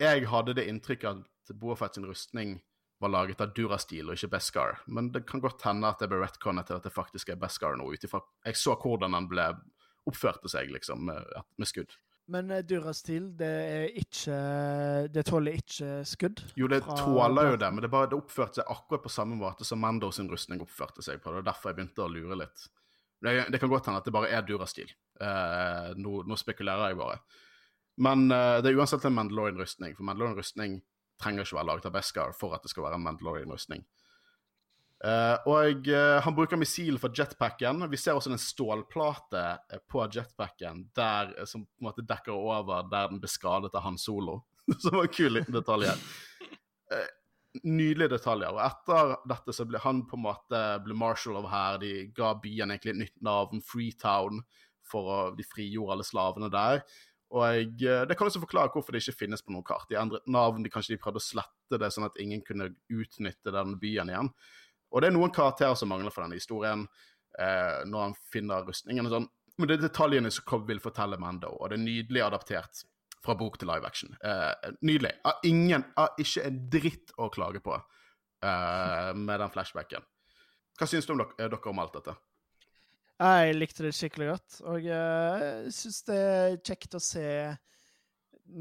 jeg hadde det inntrykket at Boafett sin rustning var laget av Durastil og ikke Beskar, men det kan godt hende at det ble retconnet til at det faktisk er Beskar nå, ut ifra Jeg så hvordan den ble oppførte seg, liksom, med, med skudd. Men uh, Durastil, det er ikke Det tåler ikke skudd? Jo, det tåler jo det, men det, bare, det oppførte seg akkurat på samme måte som Mando sin rustning oppførte seg på. Det er derfor jeg begynte å lure litt. Det, det kan godt hende at det bare er Durastil. Eh, nå, nå, spekulerer jeg bare. Men eh, det er uansett en Mandalorian-rustning, for Mandalorian-rustning trenger ikke være laget av Beskar for at det skal være en Mandalorian-rustning. Uh, og uh, han bruker missil for jetpacken. Vi ser også en stålplate uh, på jetpacken der, som på en måte dekker over der den ble skadet av Han Solo. som var en kul liten detalj. nydelige detaljer. Og etter dette så ble han på en måte ble marshal over her. De ga byen egentlig et nytt navn, Freetown, for å, de frigjorde alle slavene der. Og Det kan også forklare hvorfor det ikke finnes på noe kart. De endret navn, de kanskje de prøvde å slette det, sånn at ingen kunne utnytte den byen igjen. Og det er noen karakterer som mangler for denne historien, eh, når han finner rustningen og sånn. Men det er detaljene som Cobb vil fortelle Mando, og det er nydelig adaptert fra bok til live action. Eh, nydelig. Av ingen, av ikke en dritt å klage på eh, med den flashbacken. Hva syns du om dere, dere, om alt dette? Jeg likte det skikkelig godt, og jeg uh, syns det er kjekt å se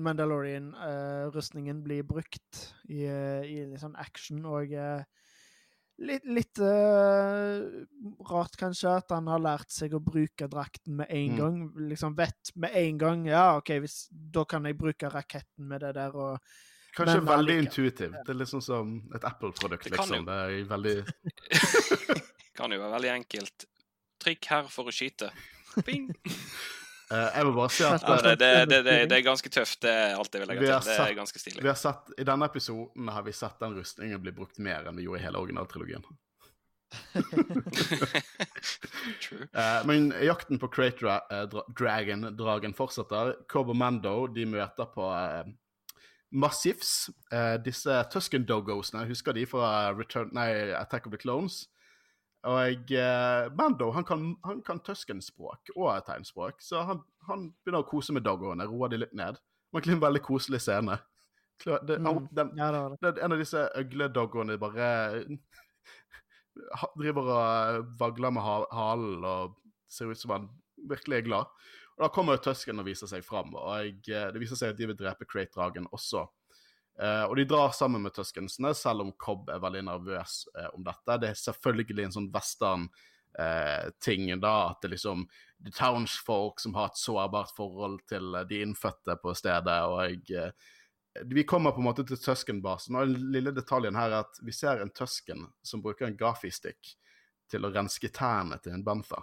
Mandalorian-rustningen uh, bli brukt i, i sånn action, og uh, litt, litt uh, rart, kanskje, at han har lært seg å bruke drakten med en mm. gang. Liksom vet med en gang Ja, OK, hvis, da kan jeg bruke raketten med det der og Kanskje men, veldig intuitivt. Det er liksom som et Apple-produkt, liksom. Det er veldig Kan jo være veldig enkelt. Trykk her for å skyte. Bing! Uh, jeg vil bare si at ja, det, det, det, det, er ganske tøft. Det er alt jeg vil legge til. Det er ganske stilig. Vi har sett, I denne episoden har vi sett den rustningen bli brukt mer enn vi gjorde i hele originaltrilogien. uh, men jakten på Crate dra Dragon, dragen fortsetter. Cobb og Mando de møter på uh, Massifs. disse Tusken Doggosene, husker de fra Return, nei, Attack of the Clones? Og eh, Mando han kan, han kan Tusken-språk og tegnspråk, så han, han, begynner å kose med doggoene, roer de litt ned. Det var en veldig koselig scene. Det, mm. den, ja, det det. en av disse øgledoggoene bare driver og vagler med halen og ser ut som han virkelig er glad. Og Da kommer tøsken og viser seg fram, og jeg, eh, det viser seg at de vil drepe Crate-dragen også. Uh, og de drar sammen med Tuskensene, selv om Cobb er veldig nervøs uh, om dette. Det er selvfølgelig en sånn western-ting, uh, da, at det liksom The townsfolk som har et sårbart forhold til de innfødte på stedet. og Vi kommer på en måte til Tusken-basen, og den lille detaljen her er at vi ser en Tusken som bruker en gaffistikk til å renske tærne til en bantha.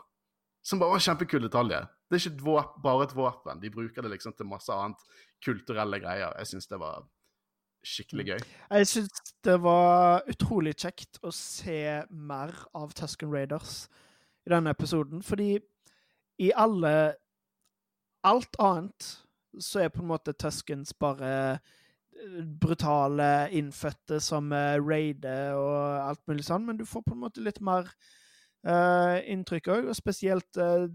Som bare var en kjempekul detalj. Det er ikke et bare et våpen, de bruker det liksom til masse annet kulturelle greier. Jeg syns det var skikkelig gøy. Jeg syns det var utrolig kjekt å se mer av Tusken Raiders i denne episoden, fordi i alle Alt annet så er på en måte Tuskens bare eh, brutale innfødte som eh, raider og alt mulig sånn, men du får på en måte litt mer uh, inntrykk òg, og spesielt uh,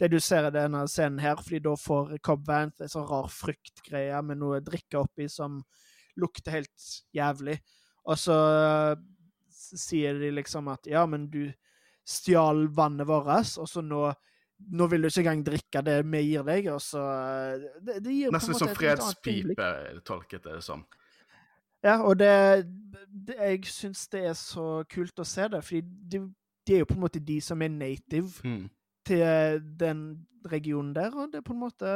det du ser i denne scenen her, fordi da får Cobb Vanth en sånn rar fryktgreie med noe drikke oppi som lukter helt jævlig. Og så sier de liksom at ja, men du stjal vannet vårt, og så nå nå vil du ikke engang drikke det vi gir deg, og så det, det gir Nesten som fredspipe, tolket det som. Ja, og det, det Jeg syns det er så kult å se det, fordi de, de, er jo på en måte de som er native mm. til den regionen der, og det er på en måte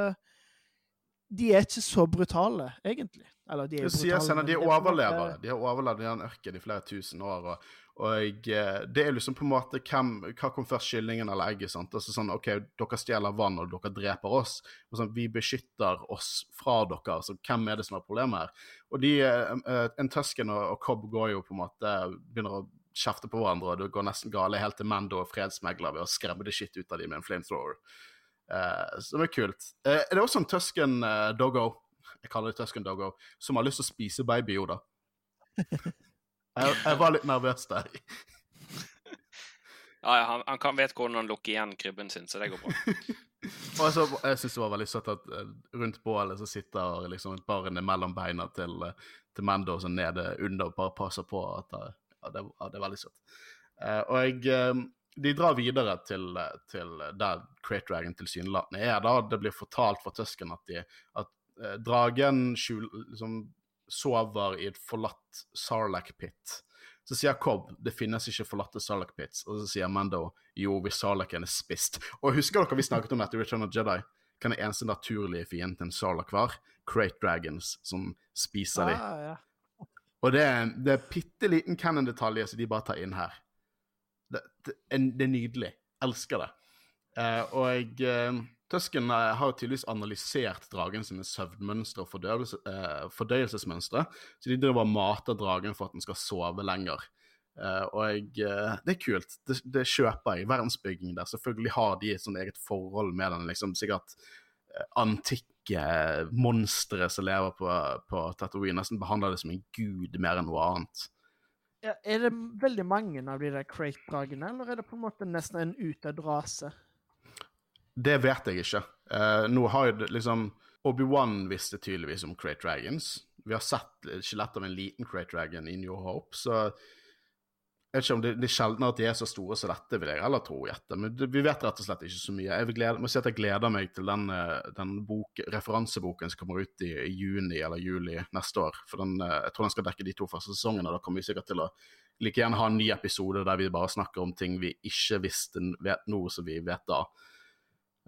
De er ikke så brutale, egentlig. Eller de er brutale. Senere, de overlever. De har overlevd i den ørkenen i flere tusen år. og og eh, det er liksom på en måte hvem, Hva kom først, kyllingen eller egget? sant? Altså sånn, OK, dere stjeler vann, og dere dreper oss. og sånn, Vi beskytter oss fra dere. så Hvem er det som har problemet her? Og de, uh, En Tusken og, og Cobb går jo på en måte begynner å kjefte på hverandre, og det går nesten gale helt til Mando og fredsmegler ved å skremme det shit ut av dem med en flamethrower. Uh, som er kult. Uh, er det også en Tusken uh, doggo, jeg kaller det Tusken doggo, som har lyst til å spise baby Yoda? Jeg, jeg var litt nervøs der. ja, han, han kan, vet hvordan han lukker igjen krybben sin, så det går bra. og så, Jeg syns det var veldig søtt at rundt bålet så sitter liksom barnet mellom beina til, til Mando og så nede under og bare passer på. at at, ja, det, at det, er veldig søtt. og jeg, de drar videre til, til der Crate Dragon tilsynelatende er. da Det blir fortalt fra Tusken at, de, at dragen skjul, liksom, sover i et forlatt Sarlac-pit. Så sier Cobb det finnes ikke forlatte Sarlac-pits, og så sier Mando jo, hvis Sarlacen er spist. Og husker dere vi snakket om dette i Return of Jedi? Hva den eneste naturlige fienden til en Sarlac var? Crate Dragons, som spiser ah, de. Ja. Og det er, det er bitte liten canon-detalj som de bare tar inn her. Det, det, det er nydelig. Elsker det. Eh, og eh, Tusken eh, har tydeligvis analysert dragen sine søvnmønstre og eh, fordøyelsesmønstre, så de driver og mater dragen for at den skal sove lenger. Uh, og uh, det er kult. Det, det, kjøper jeg. Verdensbygging der. Selvfølgelig har de et sånt eget forhold med den. liksom Sikkert antikke monstre som lever på, på Tatooine. Nesten behandler det som en gud mer enn noe annet. Ja, er det veldig mange av de der Crate-dragene, eller er det på en måte nesten en utdødd rase? Det vet jeg ikke. Uh, nå har jo liksom Obi-Wan visste tydeligvis om Crate Dragons. Vi har sett skjelett av en liten Crate Dragon i New Hope, så jeg vet ikke om det, det er sjelden at de er så store som dette, vil jeg heller tro. Gjette. Men vi vet rett og slett ikke så mye. Jeg glede, må si at jeg gleder meg til den, eh, den bok, referanseboken som kommer ut i, i, juni eller juli neste år. For den, eh, jeg tror den skal dekke de to første sesongene. Da kommer vi sikkert til å like gjerne ha en ny episode der vi bare snakker om ting vi ikke visste vet nå, som vi vet da.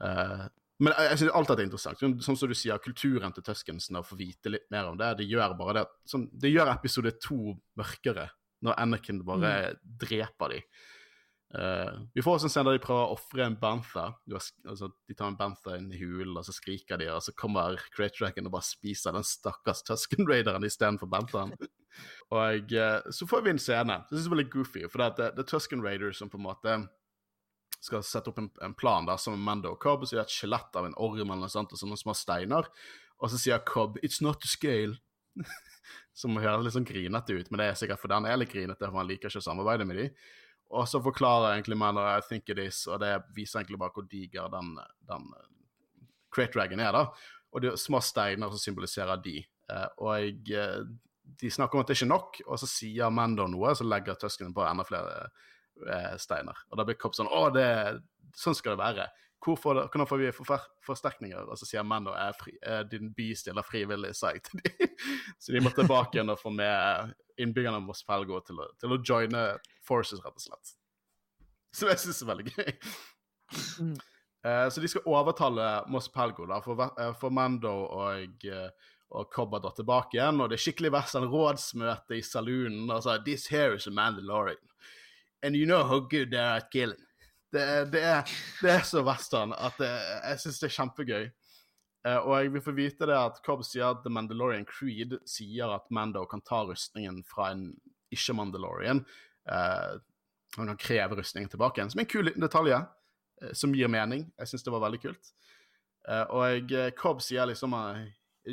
Uh, men jeg synes alt dette er interessant. Sånn, sånn som du sier, kulturen til Tuskensen, å få vite litt mer om det, det gjør bare det sånn, Det gjør episode to mørkere, når Anakin bare mm. dreper dem. Uh, vi får også en scene der de prøver å ofre en bantha. Altså, de tar en bantha inn i hulen, og så skriker de, og så kommer Great Dragon og bare spiser den stakkars Tusken Raideren istedenfor banthaen. og uh, så får vi en scene. Det synes jeg var litt goofy, for det, det, det er Tusken Raider som på en måte skal sette opp en, en plan der som Mando og Cobb, og så er det et skjelett av en orm eller noe sånt, og sånne små steiner. Og så sier Cobb 'It's not to scale'. Som høres litt sånn grinete ut, men det er sikkert fordi han er litt grinete, for han liker ikke å samarbeide med dem. Og så forklarer egentlig Manor 'I think it is', og det viser egentlig bare hvor diger den, den Crate Dragon er, da. Og det er små steiner som symboliserer de. Uh, og jeg, uh, de snakker om at det ikke er nok, og så sier Mando noe, så legger Tusken på enda flere eh, steiner. Og da blir Kopp sånn Å, det, sånn skal det være. Hvor får får vi for, forsterkninger? Og så sier Mando at din by stiller frivillig seg til dem. så de må tilbake igjen og få med innbyggerne av Moss Pelgo til, til, å joine forces, rett og slett. Så jeg syns er veldig gøy. Mm. Uh, så de skal overtale Moss Pelgo, da, for, uh, for Mando og uh, og Cobb drar tilbake igjen, og det er skikkelig Western rådsmøte i saloonen. Og så, This here is a Mandalorian. And you know how good they are at killing. Det, det, er, det er, så western at det, jeg syns det er kjempegøy. Eh, og jeg vil få vite det at Cobb sier at The Mandalorian Creed sier at Mando kan ta rustningen fra en ikke-Mandalorian. Eh, han kan kreve rustningen tilbake igjen, som er en kul liten detalj, eh, som gir mening. Jeg syns det var veldig kult. Eh, og jeg, eh, Cobb sier liksom uh,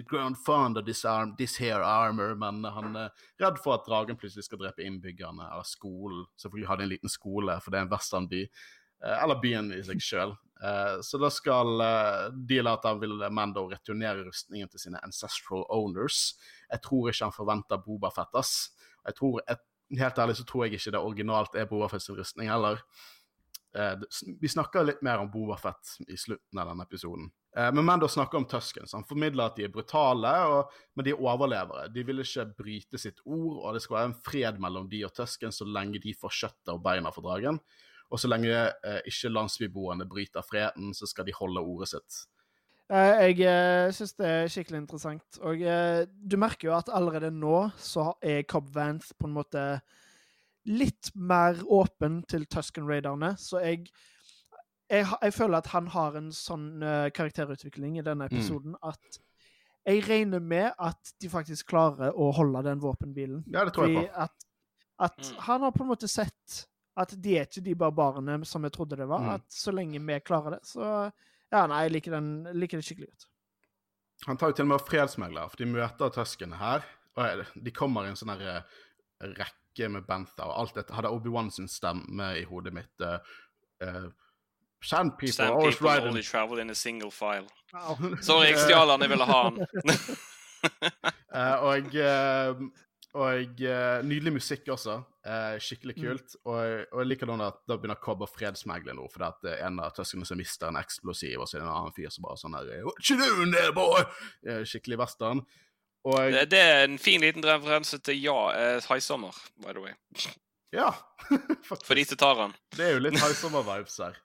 grown fond of this, arm, this here armor, men han er redd for at dragen plutselig skal drepe innbyggerne, eller skolen. Selvfølgelig hadde en liten skole, for det er en westernby. Eh, eller byen i seg sjøl. Så da skal deale at han vil Mando returnere rustningen til sine ancestral owners. Jeg tror ikke han forventer Boba Fett, ass. Jeg tror, jeg, Helt ærlig så tror jeg ikke det originalt er Boba Fetts rustning heller. Vi snakker litt mer om Boba Fett i slutten av denne episoden. Men Mando snakker om Tuskens. Han formidler at de er brutale, og, men de er overlevere. De vil ikke bryte sitt ord, og det skal være en fred mellom de og Tuskens så lenge de får kjøttet og beina for dragen. Og så lenge eh, ikke landsbyboerne bryter freden, så skal de holde ordet sitt. Jeg synes syns det er skikkelig interessant. Og uh, du merker jo at allerede nå så er Cobb Vanth på en måte litt mer åpen til Tusken Raiderne, så jeg, jeg, jeg føler at han har en sånn uh, karakterutvikling i denne episoden mm. at jeg regner med at de faktisk klarer å holde den våpenbilen. Ja, det tror jeg på. At, at mm. han har på en måte sett at de er ikke de barbarene som jeg trodde det var. Mm. At så lenge vi klarer det, så Ja, nei, jeg liker, den, liker det skikkelig godt. Han tar jo til og med fredsmegler, for de møter Tusken her. og De kommer i en sånn her rekke med Bentha og alt dette hadde Obi-Wan sin stemme i hodet mitt. Uh, uh, Sand people, Sand always people only travel in a single file. Wow. Sorry, jeg stjal han, jeg ville ha han. uh, og og uh, nydelig musikk også. Uh, skikkelig mm. kult. Mm. Og, og, jeg liker at da begynner Cobb å fredsmegle nå, fordi at er en av tøskene som mister en eksplosiv, og så er det en annen fyr som bare sånn her What you doing there, boy? Uh, skikkelig western. Og, det, det, er en fin liten referanse til ja, High Summer, by the way. Ja. For de som tar den. Det er jo litt High Summer-vibes her.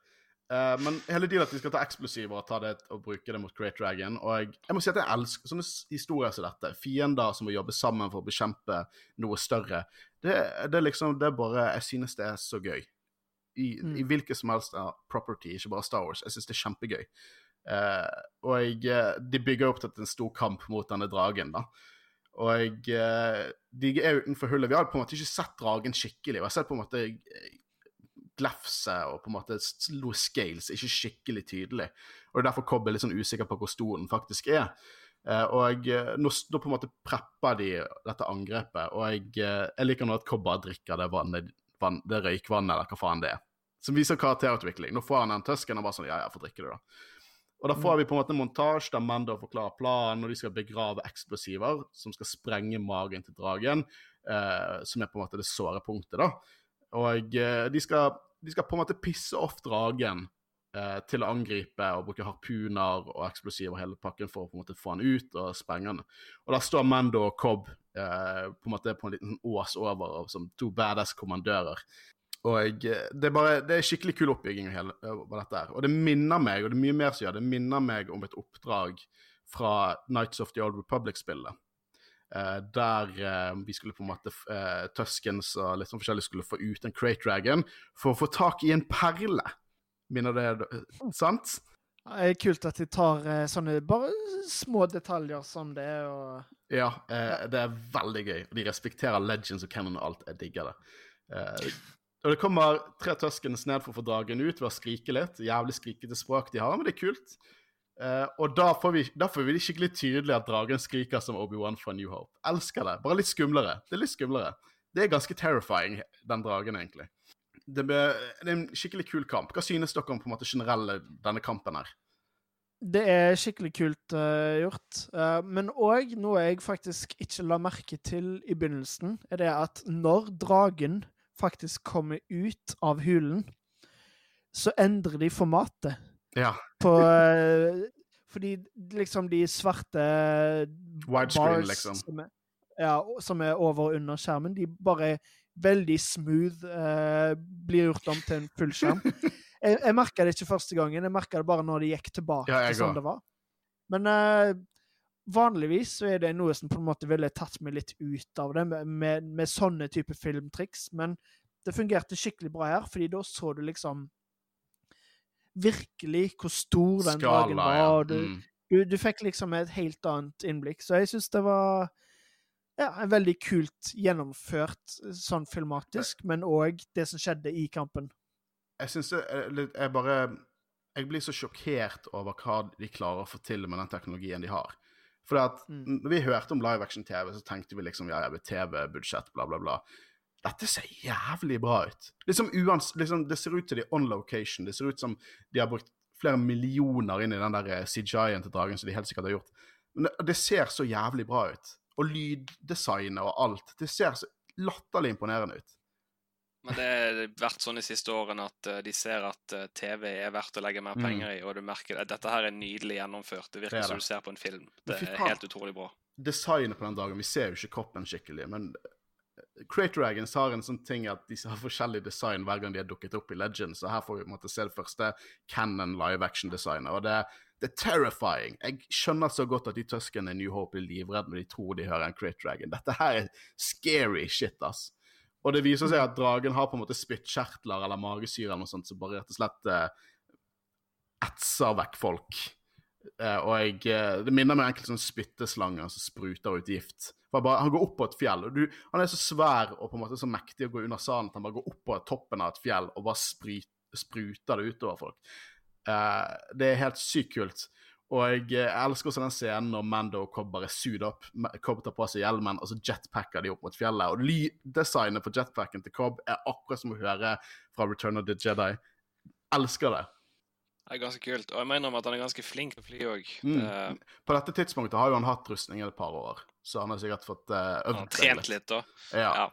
Uh, men hele tiden at de skal ta eksplosiver og ta det og bruke det mot Great Dragon. Og jeg, jeg må si at jeg elsker sånne historier som dette. Fiender som må jobbe sammen for å bekjempe noe større. Det, det liksom Det er bare Jeg synes det er så gøy. I, mm. i hvilket som helst property, ikke bare Star Wars. Jeg synes det er kjempegøy. Uh, og jeg, eh, de bygger opp til en stor kamp mot denne dragen, da. Og jeg, de er utenfor hullet. Vi har på en måte ikke sett dragen skikkelig. Vi har sett på en måte glefse og på en måte noe scales ikke skikkelig tydelig. Og det er derfor Cobb er litt sånn usikker på hvor stor den faktisk er. Uh, og uh, nå, nå, på en måte prepper de dette angrepet, og jeg, uh, jeg liker nå at Cobb bare drikker det, vannet, vann, det røykvannet, eller hva faen det er. Som viser karakterutvikling. Nå får han den tøsken og bare sånn Ja, ja, få drikke det, da. Og da får mm. vi på en måte en montasje der Mando forklarer planen, og de skal begrave eksplosiver som skal sprenge magen til dragen, som er på en måte det såre punktet, da. Og de skal de skal på en måte pisse off dragen eh, til å angripe og bruke harpuner og eksplosiver og hele pakken for å på en måte få han ut og sprenge han. Og da står Mando og Cobb eh, på en måte på en liten ås over som to badass kommandører. Og eh, det er bare, det er skikkelig kul oppbygging av dette her. Og det minner meg, og det er mye mer som gjør det, minner meg om et oppdrag fra Nights of the Old Republic-spillet. Uh, der uh, vi skulle på en måte uh, Tuskens og litt sånn forskjellig skulle få ut en Crate Dragon for å få tak i en perle. Minner det sant? Det er kult at de tar sånne bare små detaljer som det. Og... Ja, det er veldig gøy. De respekterer legends og canon og alt. Jeg digger det. og det kommer tre Tuskens ned for å få dragen ut ved å skrike litt. Jævlig skrikete språk de har, men det er kult. Eh, og da får, vi, da får vi det skikkelig tydelig at dragen skriker som Obi-Wan fra New Hope. Elsker det. Bare litt skumlere. Det er litt skumlere. Det er ganske terrifying, den dragen, egentlig. Det, ble, det er en skikkelig kul kamp. Hva synes dere om på en måte generelle denne kampen her? Det er skikkelig kult uh, gjort. Uh, men òg noe jeg faktisk ikke la merke til i begynnelsen, er det at når dragen faktisk kommer ut av hulen, så endrer de formatet. Ja. På uh, Fordi liksom de svarte Widescreen, liksom. Som er, ja, som er over og under skjermen, de bare veldig smooth uh, blir gjort om til en fullskjerm. jeg, jeg merka det ikke første gangen, jeg merka det bare når det gikk tilbake ja, til sånn det var. Men uh, vanligvis så er det noe som på en måte ville tatt meg litt ut av det, med, med, med sånne type filmtriks. Men det fungerte skikkelig bra her, fordi da så du liksom virkelig hvor stor den Skala, dragen var. Ja. mm. Du, du fikk liksom et helt annet innblikk. Så jeg syns det var ja, en veldig kult gjennomført sånn filmatisk, men òg det som skjedde i kampen. Jeg syns det Jeg bare Jeg blir så sjokkert over hva de klarer å få til med den teknologien de har. For at Mm. når vi hørte om live action-TV, så tenkte vi liksom ja, ja, TV-budsjett, bla, bla, bla. Dette ser jævlig bra ut. Liksom, uans, liksom Det ser ut til de on location. Det ser ut som de har brukt flere millioner inn i den der CGI-en til dragen, som de helt sikkert har gjort. Men det, det ser så jævlig bra ut. Og lyddesignet og alt. Det ser så latterlig imponerende ut. Men det har vært sånn de siste årene at eh, de ser at eh, TV er verdt å legge mer Mm. penger i, og du merker at dette her er nydelig gjennomført. Det Det virker er som du ser på en film. Det er helt utrolig bra. designet på den dagen Vi ser jo ikke kroppen skikkelig, men Crater Dragons har en sånn ting at de har forskjellig design hver gang de har dukket opp i Legends, og her får vi på en måte se det første Cannon live action-designet, og det, det er terrifying. Jeg skjønner så godt at de tøskene i New Hope blir livredde når de tror de hører en Crate Dragon. Dette her er scary shit, ass. Og det viser seg at dragen har på en måte spyttkjertler eller magesyre eller noe sånt som bare rett og slett eh, etser vekk folk. Eh, og jeg, eh, Det minner meg egentlig sånn spytteslanger som spruter ut gift. Bare, han går opp på et fjell, og du, han er så svær og på en måte så mektig å gå under salen at han bare går opp på toppen av et fjell og bare spryt, spruter det utover folk. Eh, det er helt sykt kult. Og jeg, eh, elsker også den scenen når Mando og Cobb bare suit up. Cobb tar på seg hjelmen, og så jetpacker de opp mot fjellet. Og lyddesignet på jetpacken til Cobb er akkurat som å høre fra Return of the Jedi. Elsker det. Det er ganske kult. Og jeg mener om at han er ganske flink til å fly òg. Mm. På dette tidspunktet har jo han hatt rustning i et par år, så han har sikkert fått uh, Han har trent litt, da. Ja. Ja.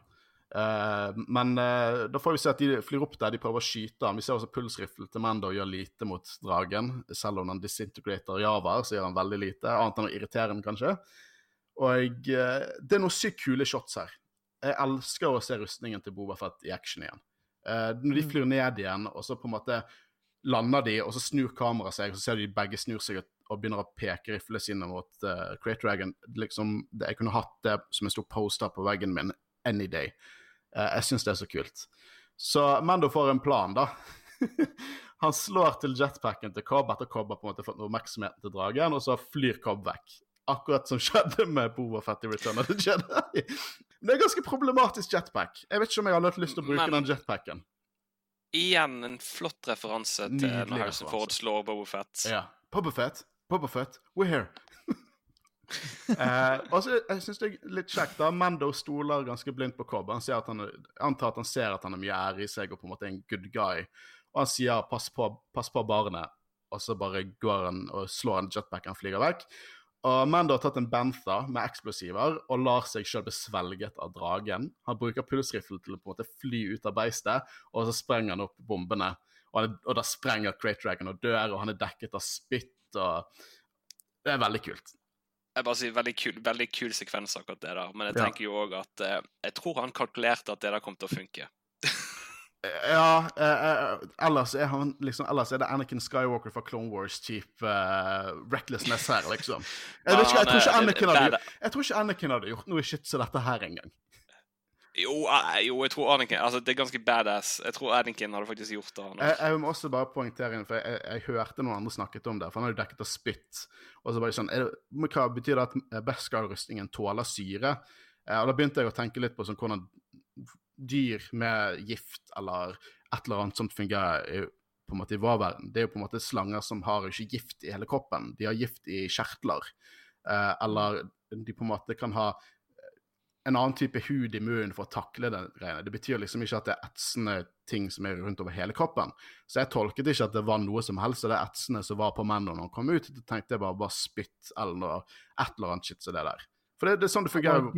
Eh, men uh, da får vi se at de flyr opp der, de prøver å skyte han. Vi ser også pulsriflen til Mando gjør lite mot dragen. Selv om han disintegrater Javar, så gjør han veldig lite. Annet enn å irritere den, kanskje. Og uh, det er noen sykt kule shots her. Jeg elsker å se rustningen til Boba Fett i action igjen. Når de Mm. flyr ned igjen, og så på en måte lander de, og så snur kameraet seg, og så ser de begge snur seg og- og begynner å peke riflene sine mot uh, Crate Dragon. Liksom, det, jeg kunne hatt det som en stor poster på veggen min any day. Eh, jeg syns det er så kult. Så Mando får en plan, da. Han slår til jetpacken til Cobb etter Cobb har på en måte fått oppmerksomheten til dragen, og så flyr Cobb vekk. Akkurat som skjedde med Boba Fett i Return of the Jedi. Men det er ganske problematisk jetpack. Jeg vet ikke om jeg hadde lyst til å bruke Men- den jetpacken. Igjen en flott referanse til Nydelig når Harrison Ford slår Boba Fett. Ja. Boba Fett, Boba Fett, we're here. Eh, og så jeg synes det er litt kjekt da, Mando stoler ganske blindt på Cobb. Han sier at han, antar at han ser at han har mye ære i seg og på en måte er en good guy. Og han sier 'pass på, pass på barnet', og så bare går han og slår en jetpack han flyger vekk. Og Mando har tatt en bantha med eksplosiver og lar seg sjøl bli svelget av dragen. Han bruker pulsriffel til å på en måte fly ut av beistet, og så sprenger han opp bombene. Og, han og da sprenger Crate Dragon og dør, og han er dekket av spytt og Det er veldig kult. Jeg bare sier Veldig kul, veldig kul sekvens, akkurat det der. Men jeg Ja. tenker jo òg at eh, Jeg tror han kalkulerte at det der kom til å funke. Ja, eh, eh, ellers er han liksom Ellers er det Anakin Skywalker fra Clone Wars-type eh, recklessness her, liksom. Jeg, ikke, jeg, tror ikke Anakin hadde, jeg tror ikke Anakin hadde gjort noe shit som dette her engang. Jo, eh, jo, jeg tror Anakin Altså, det er ganske badass. Jeg tror Anakin hadde faktisk gjort det. Jeg, jeg må også bare poengtere for jeg, jeg hørte noen andre snakket om det, for han hadde dekket av spytt. Og så bare sånn, er det, Hva betyr det at Beskar-rustningen tåler syre? Eh, og da begynte jeg å tenke litt på sånn hvordan dyr med gift eller et eller annet sånt fungerer på en måte i vår verden. Det er jo på en måte slanger som har ikke gift i hele kroppen, de har gift i kjertler. Eh, eller de på en måte kan ha en annen type hud i munnen for å takle den greiene. Det betyr liksom ikke at det er etsende ting som er rundt over hele kroppen. Så jeg tolket ikke at det var noe som helst av det etsende som var på mennene når han kom ut. Jeg tenkte jeg bare bare spytt eller et eller annet shit som det der. For det, det er sånn det fungerer.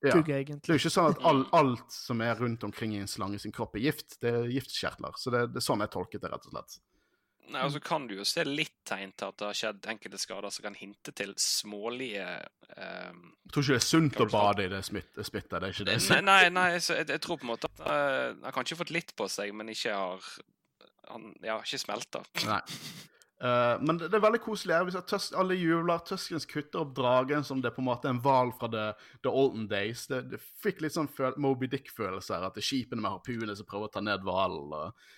Ja. Det er jo ikke sånn at all, alt som er rundt omkring i en slange sin kropp, er gift. Det er giftkjertler. Så det, det er sånn jeg tolket det, rett og slett. Nei, og så kan du jo se litt tegn til at det har skjedd enkelte skader som kan hinte til smålige eh, Jeg tror ikke det er sunt å bade i det smitt, spyttet. Det er ikke det. Nei, nei, nei så jeg, jeg tror på en måte at eh, han kanskje har fått litt på seg, men ikke har Han ja, ikke smelta. Nei. Uh, men det, det er veldig koselig. her. Tus alle jubler. Tøskens kutter opp dragen som det er på en måte en hval fra the, the olden days. Det, det fikk litt sånn Moby Dick-følelse her. At det er skipene med harpunene som prøver å ta ned hvalen. og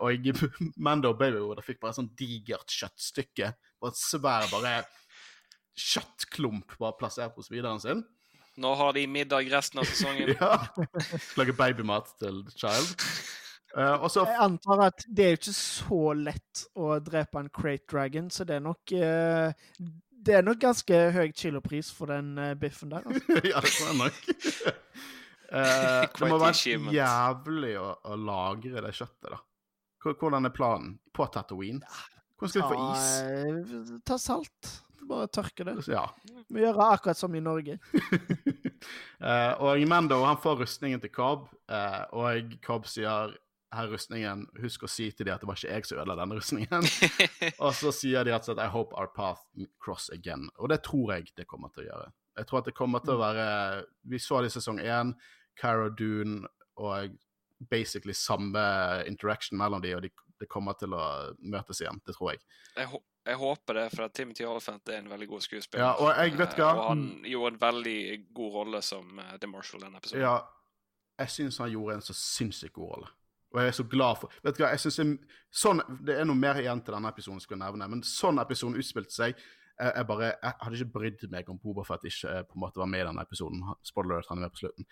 og jeg, Mando og Baby fikk bare et sånn digert kjøttstykke. Bare et svær bare kjøttklump bare plassert på videren sin. Nå har de middag resten av sesongen. Ja. Lage babymat til the child. Uh, også... Jeg antar at det er jo ikke så lett å drepe en Crate Dragon, så det er nok uh, Det er nok ganske høy kilopris for den uh, biffen der. Altså. Ja, det tror jeg nok. Eh, det må være jævlig å, å lagre det kjøttet, da. Hvor- Hvordan er planen? På Tatooine? Hvordan skal vi få is? Ta, ta salt. Bare tørke det. Ja. Vi gjør akkurat som i Norge. uh, og Mando han får rustningen til Cobb, uh, og Cobb sier her rustningen, husk å si til dem at det var ikke jeg som ødela denne rustningen. og så sier de at I hope our path cross again. Og det tror jeg det kommer til å gjøre. Jeg tror at det kommer til å være Vi så det i sesong én. Cara Dune og basically samme interaction mellom de, og de, de, kommer til å møtes igjen. Det tror jeg. Jeg, jeg håper det, for Timothy Oliphant er en veldig god skuespiller. Ja, og jeg vet Eh, hva Og han gjorde en veldig god rolle som eh, The Marshal denne episoden. Ja, jeg syns han gjorde en så sinnssykt god rolle. Og jeg er så glad for Vet du hva, jeg synes det, sånn, det er noe mer igjen til denne episoden jeg skulle nevne, men sånn episoden utspilte seg jeg, jeg bare, jeg hadde ikke brydd meg om Bobafett ikke eh, på en måte var med i denne episoden. Spoiler alert, han er med på slutten.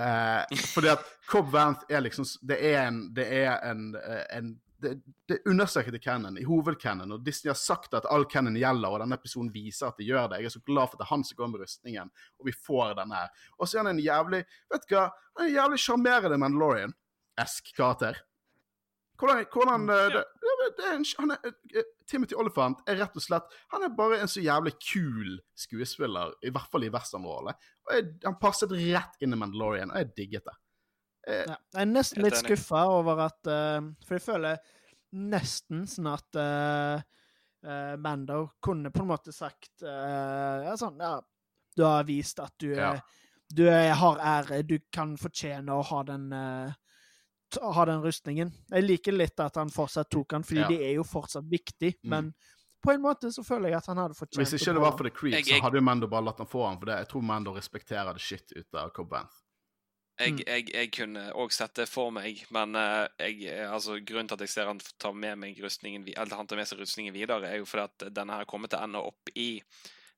Eh, fordi at Cobb Vanth er liksom Det er en, det er en, eh, en det, det understreker understreket canon, i hovedcanon, og Disney har sagt at all canon gjelder, og denne episoden viser at det gjør det. Jeg er så glad for at det er han som går med rustningen, og vi får denne her. Og så er han en jævlig Vet du hva? Han er en jævlig sjarmerende Mandalorian-esk karakter. Hvordan, hvordan eh, det, det er en, han er, eh, Timothy Oliphant er rett og slett Han er bare en så jævlig kul skuespiller, i hvert fall i westernrolle. Og han passet rett inn i Mandalorian, og jeg digget det. Jeg, Ja. Jeg er nesten litt skuffa over at uh, For jeg føler nesten sånn at uh, eh, Mando kunne på en måte sagt eh, Ja, sånn Ja, du har vist at du, Ja. eh, du er, har ære, du kan fortjene å ha den t- ha den rustningen. Jeg liker litt at han fortsatt tok den, fordi Ja. det er jo fortsatt viktig, Mm. men på en måte så føler jeg at han hadde fortjent Hvis ikke det var for The Creed, Jeg- så hadde jo Mando bare latt han få han, for det. jeg tror Mando respekterer det shit ut av Cobb Vanth. Jeg, Mm. jeg, jeg kunne òg sett det for meg, men eh, jeg, eh, altså, grunnen til at jeg ser han ta med meg rustningen, eller han tar med seg rustningen videre, er jo fordi at denne her kommer til å ende opp i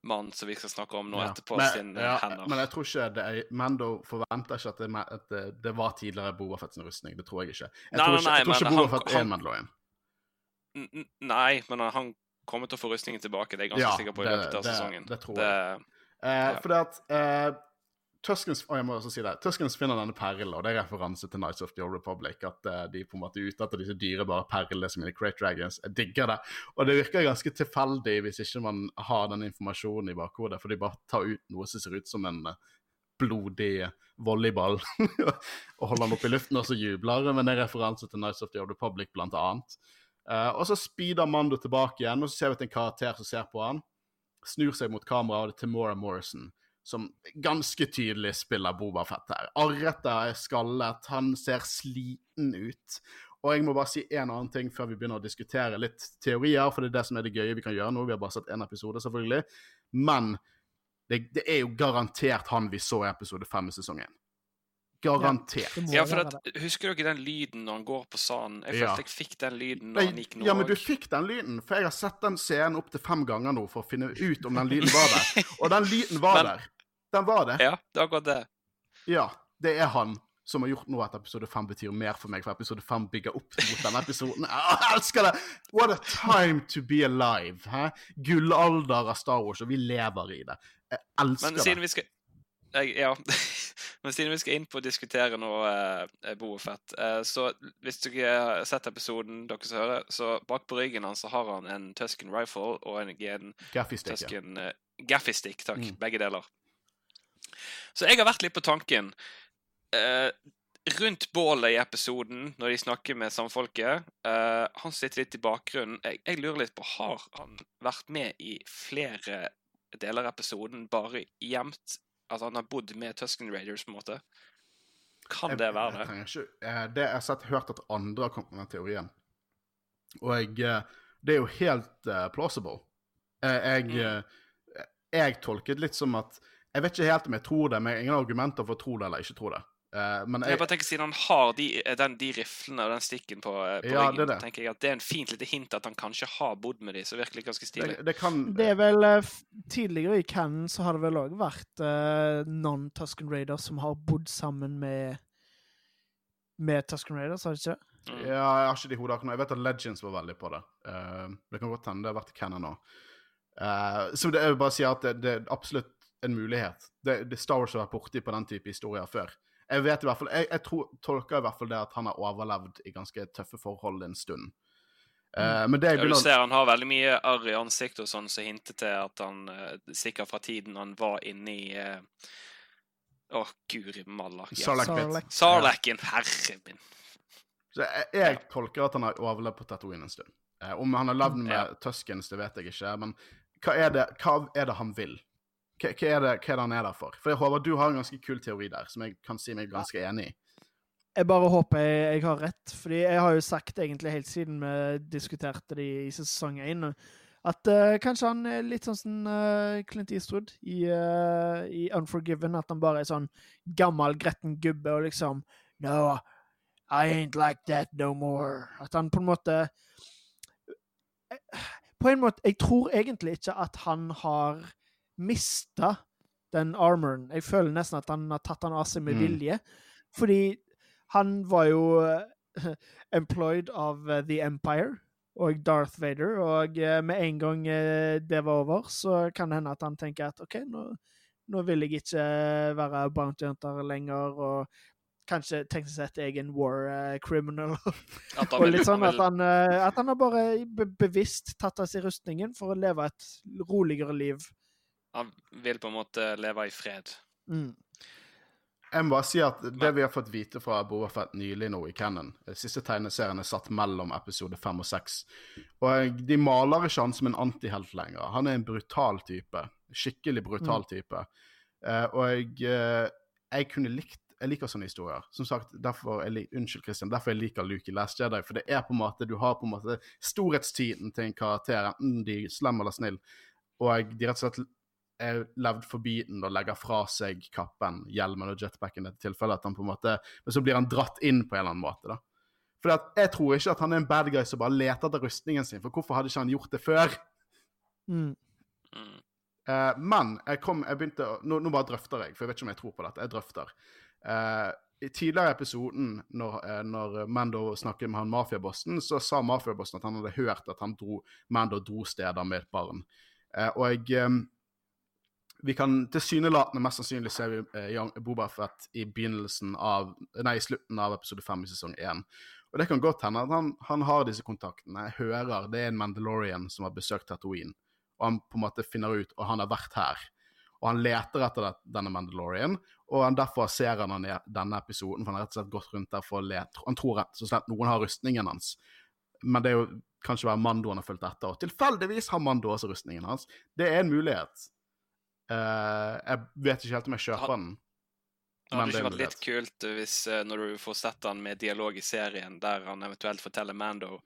mannen som vi skal snakke om nå Ja. etterpå, men, sin eh, ja, hender. men jeg tror ikke det er, Mando forventer ikke at det, at det, det var tidligere Boba Fett sin rustning. Det tror jeg ikke. Jeg Nei, tror nei, ikke, jeg tror nei, ikke men Boba han- Fett er en Mandalorian. Nei, men han kommer til å få rustningen tilbake, det er jeg ganske Ja, sikker på i løpet av sesongen. det tror Det, Eh, Ja. Fordi at eh, Tuskens og jeg må også si det. Tuskens finner denne perlen, og det er referanse til Nights of the Old Republic. At uh, de på en måte er ute etter disse dyrebare perlene som er i Crate Dragons. Jeg digger det. Og det virker ganske tilfeldig hvis ikke man har den informasjonen i bakhodet, for de bare tar ut noe som ser ut som en eh, blodig volleyball og holder den opp i luften, og så jubler. Men det er referanse til Nights of the Old Republic, blant annet. Eh, og så speeder Mando tilbake igjen, og så ser vi at en karakter som ser på han, snur seg mot kameraet, og det er Timora Morrison, som ganske tydelig spiller Boba Fett her. Arret er skallet, han ser sliten ut. Og jeg må bare si en annen ting før vi begynner å diskutere litt teorier, for det er det som er det gøye vi kan gjøre nå. Vi har bare sett én episode, selvfølgelig. Men det, det er jo garantert han vi så i episode fem i sesongen. Garantert. Ja, for at, Husker dere den lyden når han går på sanden? Jeg Ja. følte jeg fikk den lyden når Nei, han gikk nå ja, men du fikk den lyden, for jeg har sett den scenen opptil fem ganger nå for å finne ut om den lyden var der. Og den lyden var Men- der. Den var det. Ja, det er akkurat det. Ja, det er han som har gjort nå at episode 5 betyr mer for meg, for episode 5 bygger opp mot denne episoden. Ah, Jeg elsker det! What a time to be alive! Hæ? Gullalder av Star Wars, og vi lever i det. Jeg elsker Men siden det. vi skal jeg, Ja. Men siden vi skal inn på å diskutere noe eh, Boefett, eh, så hvis dere har sett episoden dere som hører, så bak på ryggen hans så har han en Tusken rifle og en, en Gaffy-sticket. Tusken uh, Gaffy stick, takk. Mm. Begge deler. Så jeg har vært litt på tanken eh, rundt bålet i episoden, når de snakker med samfolket. eh, han sitter litt i bakgrunnen. Jeg, jeg lurer litt på Har han vært med i flere deler av episoden, bare gjemt Altså han har bodd med Tusken Raiders, på en måte? Kan Jeg- det være det? Jeg, eh, Det jeg har sett, hørt at andre har kommet med den teorien. Og eh, det er jo helt uh, plausible. Jeg, Mm. jeg tolket litt som at Jeg vet ikke helt om jeg tror det, men jeg har ingen argumenter for å tro det eller ikke tro det. Uh, men Jeg jeg, bare tenker Siden han har de, den, de riflene og den stikken på, eh, på Ja, ryggen, det er det. tenker jeg at det er en fint lite hint at han kanskje har bodd med de, så virkelig ganske stilig. det, det kan Det er vel uh, Tidligere i Cannon så har det vel òg vært uh, non-Tusken Raiders som har bodd sammen med med Tusken Raiders, har det ikke? Mm. Ja, jeg har ikke de hodet akkurat nå. Jeg vet at Legends var veldig på det. Eh, det kan godt hende det har vært Cannon òg. Eh, så det, jeg vil bare si at det, det er absolutt en mulighet. Det, det Star Wars har vært borti på den type historier før. Jeg vet i hvert fall, jeg, jeg tror, tolker i hvert fall det at han har overlevd i ganske tøffe forhold en stund. Uh, men det jeg Ja, du begynner ser han har veldig mye arr i ansiktet og sånn, som hinter til at han uh, sikkert fra tiden han var inne i uh... oh, guri malla. Ja. Sarlacc. Herre min. Så jeg, jeg tolker at han har overlevd på Tatooine en stund. Eh, om han har levd med Ja. Tuskens, det vet jeg ikke, men hva er det, hva er det han vil? Hva, hva, er det, hva er det han er der for? For håper du har en ganske kul teori der, som jeg kan si meg ganske enig i. Jeg bare håper jeg, jeg har rett, fordi jeg har jo sagt egentlig helt siden vi diskuterte det i sesong én, at uh, kanskje han er litt sånn som uh, Clint Eastwood i, uh, i Unforgiven, at han bare er sånn gammel, gretten gubbe og liksom No, I ain't like that no more. At han på en måte På en måte Jeg tror egentlig ikke at han har mista den armoren. Jeg føler nesten at han har tatt den av seg med Mm. vilje. Fordi han var jo eh, employed av eh, The Empire og Darth Vader, og eh, med en gang det var over, så kan det hende at han tenker at OK, nå, nå vil jeg ikke være bounty hunter lenger, og kanskje tenke seg et jeg er war eh, criminal. Han og litt sånn at han, at han har bare be bevisst tatt av seg rustningen for å leve et roligere liv. Han vil på en måte leve i fred. Mm. Jeg må bare si at det vi har fått vite fra Boba Fett nylig nå i Cannon Siste tegneserien er satt mellom episode fem og seks. Og de maler ikke han som en antihelt lenger. Han er en brutal type. Skikkelig brutal type. Mm. og jeg, eh, jeg kunne likt Jeg liker sånne historier. Som sagt, derfor jeg, lik- Unnskyld, Christian. Derfor jeg liker Luke i Last Jedi. For det er på en måte Du har på en måte storhetstiden til en karakter, enten de er slem eller snill. Og de rett og slett er levd forbi den og legger fra seg kappen, hjelmen og jetpacken i dette tilfellet. At han på en måte, Men så blir han dratt inn på en eller annen måte, da. For at jeg tror ikke at han er en bad guy som bare leter etter rustningen sin, for hvorfor hadde ikke han gjort det før? Mm. Eh, men jeg kom, jeg begynte, nå, nå bare drøfter jeg, for jeg vet ikke om jeg tror på dette. Jeg drøfter. Uh, I tidligere i episoden, når, uh, når Mando snakket med han mafiabossen, så sa mafiabossen at han hadde hørt at han dro, Mando dro steder med et barn. Eh, og jeg Vi kan tilsynelatende mest sannsynlig se eh, Boba Fett i begynnelsen av Nei, i slutten av episode fem i sesong én. Og det kan godt hende at han, han har disse kontaktene. Jeg hører det er en Mandalorian som har besøkt Tatooine, og han på en måte finner ut og han har vært her. Og han leter etter det, denne Mandalorian, og han derfor ser han han i denne episoden. For han har rett og slett gått rundt der for å lete. Han tror rett og slett noen har rustningen hans. Men det er jo kanskje være Mando han har fulgt etter. Og tilfeldigvis har Mando også rustningen hans. Det er en mulighet. Eh, jeg vet ikke helt om jeg kjøper den. Det Men hadde det ikke vært litt kult hvis eh, når du får sett han med dialog i serien, der han eventuelt forteller Mando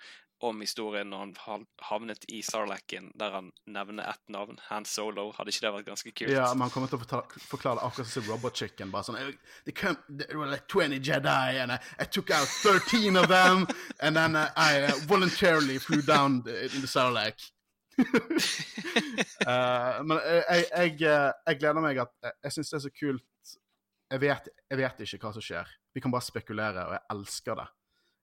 om historien når han havnet i Sarlacken, der han nevner ett navn, Han Solo. Hadde ikke det vært ganske kult? Ja, men han kommer til å fortale, forklare det akkurat som Robot Chicken. Bare sånn come, There were like 20 Jedi, and I, I took out 13 of them, and then uh, I uh, voluntarily flew down in the Sarlacc. Eh, men jeg, jeg, jeg, eh, gleder meg at Jeg, jeg syns det er så kult. Jeg vet, jeg vet ikke hva som skjer. Vi kan bare spekulere, og jeg elsker det.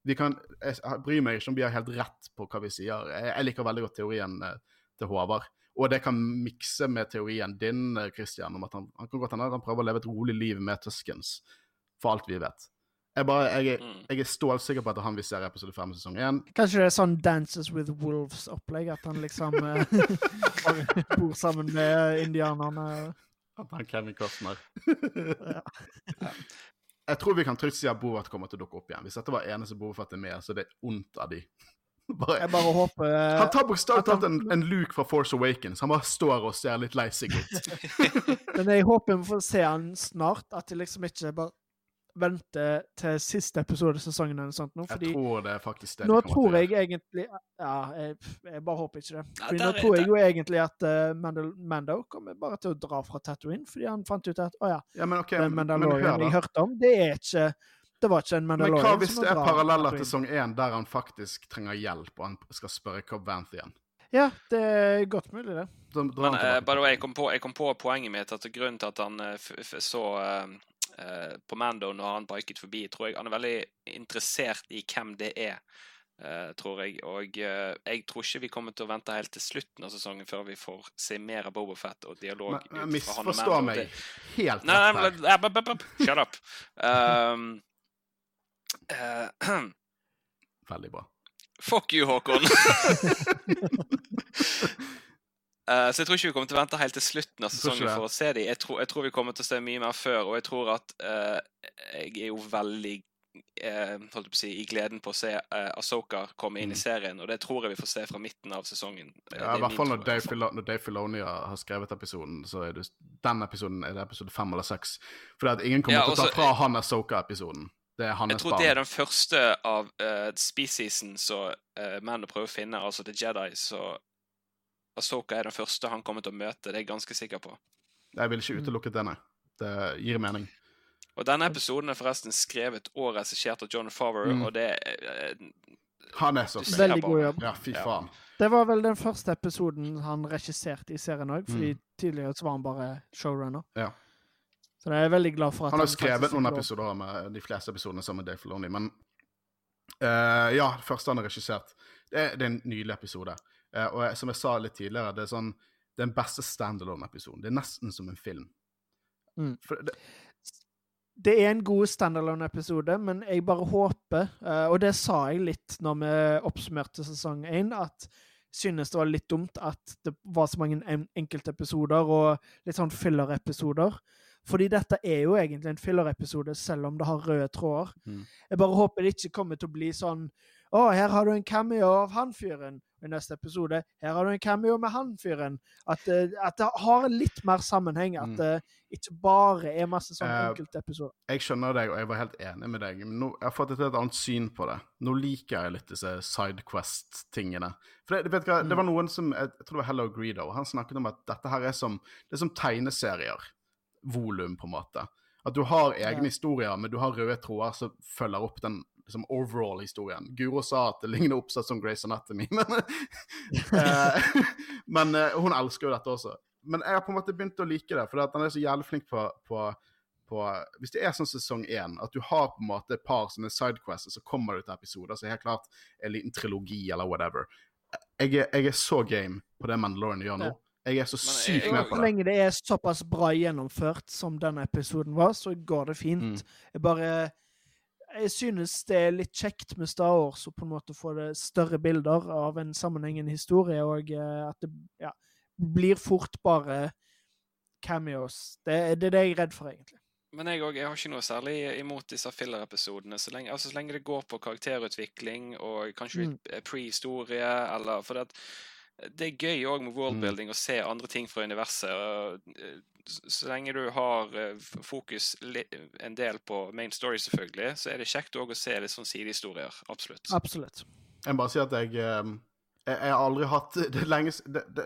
Vi kan, jeg, bryr meg ikke om vi har helt rett på hva vi sier. Jeg, jeg liker veldig godt teorien eh, til Håvard. Og det kan mikse med teorien din, eh, Christian, om at han, han kan godt hende han prøver å leve et rolig liv med Tuskens, for alt vi vet. Jeg, bare, jeg, Mm. jeg er stålsikker på at han vil se episode 5 sesong én. Kanskje det er sånn Dances with Wolves-opplegg, at han liksom eh, bor sammen med indianerne. At han Kevin Costner. Ja. Jeg tror vi kan trygt si at Bovert kommer til å dukke opp igjen. Hvis dette var eneste Bovert er med, så det er ondt av de. Bare, Jeg bare håper eh, han tar bokstavelig talt en, en Luke fra Force Awakens. Han bare står og ser litt lei seg ut. Men jeg håper vi får se han snart. At de liksom ikke bare vente til siste episode av sesongen eller noe sånt nå, fordi Jeg tror det er faktisk det nå de tror jeg egentlig Ja, jeg, jeg bare håper ikke det. Ja, der nå tror jeg der- jo egentlig at uh, Mandal Mando kommer bare til å dra fra Tatooine, fordi han fant ut at å ja, Ja, men okay, den men Mandalorian men, jeg hørte om, det er ikke Det var ikke en Men hva hvis det er paralleller til sesong 1, der han faktisk trenger hjelp, og han skal spørre Cobb Vanth igjen? Ja, det er godt mulig, det. Men eh, by the way, jeg kom, på, jeg kom på poenget mitt at grunnen til at han eh, f f så eh, eh, på Mando når han biket forbi, tror jeg han er veldig interessert i hvem det er. eh, tror jeg. Og eh, jeg tror ikke vi kommer til å vente helt til slutten av sesongen før vi får se mer av Bobafett og dialog Men, misforstå meg helt Nei, nei, nei, nei. Shut up. Um, uh, Veldig bra. fuck you, Håkon. Eh, så jeg tror ikke vi kommer til å vente helt til slutten av sesongen for å se dem. Jeg, tror- jeg tror vi kommer til å se mye mer før, og jeg tror at uh, jeg er jo veldig uh, holdt på å si, i gleden på å se uh, Asoka komme inn i Mm. serien, og det tror jeg vi får se fra midten av sesongen. Ja, I er hvert fall når Dave. Filo når Dave Filoni har skrevet episoden, så er det den episoden er det episode fem eller seks. For at ingen kommer Ja, til å ta fra han Asoka-episoden. Det er Jeg tror barn. det er den første av uh, speciesen som uh, Mando prøver å finne, altså The Jedi, så Asoka er den første han kommer til å møte, det er jeg ganske sikker på. Jeg vil ikke utelukke det, nei. Det gir mening. Og denne episoden er forresten skrevet og regissert av John Favre, Mm. og det eh, Han er så flink. Veldig god jobb. Ja, fy Ja. Det var vel den første episoden han regisserte i serien òg, fordi Mm. tidligere så var han bare showrunner. Ja. Så jeg er veldig glad for at Han har han skrevet noen episoder med de fleste episodene sammen med Dave Filoni, men uh, ja, det første han har regissert. Det er, det er en nydelig episode. Eh, og som jeg sa litt tidligere, det er sånn den beste standalone-episoden. Det er nesten som en film. Mm. Det, Det er en god standalone-episode, men jeg bare håper, eh, og det sa jeg litt når vi oppsummerte sesong én, at synes det var litt dumt at det var så mange en enkeltepisoder og litt sånn filler-episoder. Fordi dette er jo egentlig en filler-episode, selv om det har røde tråder. Mm. Jeg bare håper det ikke kommer til å bli sånn Å, her har du en cameo av han fyren. I neste episode her har du en cameo med han fyren. At, eh, at det har litt mer sammenheng. At Mm. det ikke bare er masse sånne Eh, enkeltepisoder. jeg skjønner deg, og jeg var helt enig med deg, men nå, jeg har fått et helt annet syn på det. Nå liker jeg litt disse Sidequest-tingene. For det, vet hva, det var noen som, jeg tror det var Hello Greedo, han snakket om at dette her er som, det er som tegneserier. Volum, på en måte. At du har egne Ja. historier, men du har røde tråder som følger opp den liksom, overall-historien. Guro sa at det ligner oppsatt som Grace Anatomy, men, eh, men eh, hun elsker jo dette også. Men jeg har på en måte begynt å like det, for at han er så jævlig flink på, på på Hvis det er sånn sesong én, at du har på en måte et par sånne sidequests, og så kommer du til episoder som helt klart en liten trilogi eller whatever. Jeg er, jeg er så game på det Mandalorian gjør nå. Jeg er så sykt med på det. lenge det er såpass bra gjennomført som denne episoden var, så går det fint. Mm. Jeg bare Jeg synes det er litt kjekt med Star Wars å på en måte få det større bilder av en sammenhengende historie, og eh, at det ja, blir fort bare cameos. Det, det er det jeg er redd for, egentlig. Men jeg, òg. jeg har ikke noe særlig imot disse filler-episodene. Så, altså, så lenge det går på karakterutvikling og kanskje Mm. litt eh, pre-historie, eller For det, at det er gøy òg med worldbuilding å se andre ting fra universet. Eh, Så lenge du har eh, fokus en del på main story, selvfølgelig, så er det kjekt òg å se litt sånn sidehistorier. Absolutt. Absolutt. Jeg må bare si at jeg eh, jeg, jeg har aldri hatt det lenge,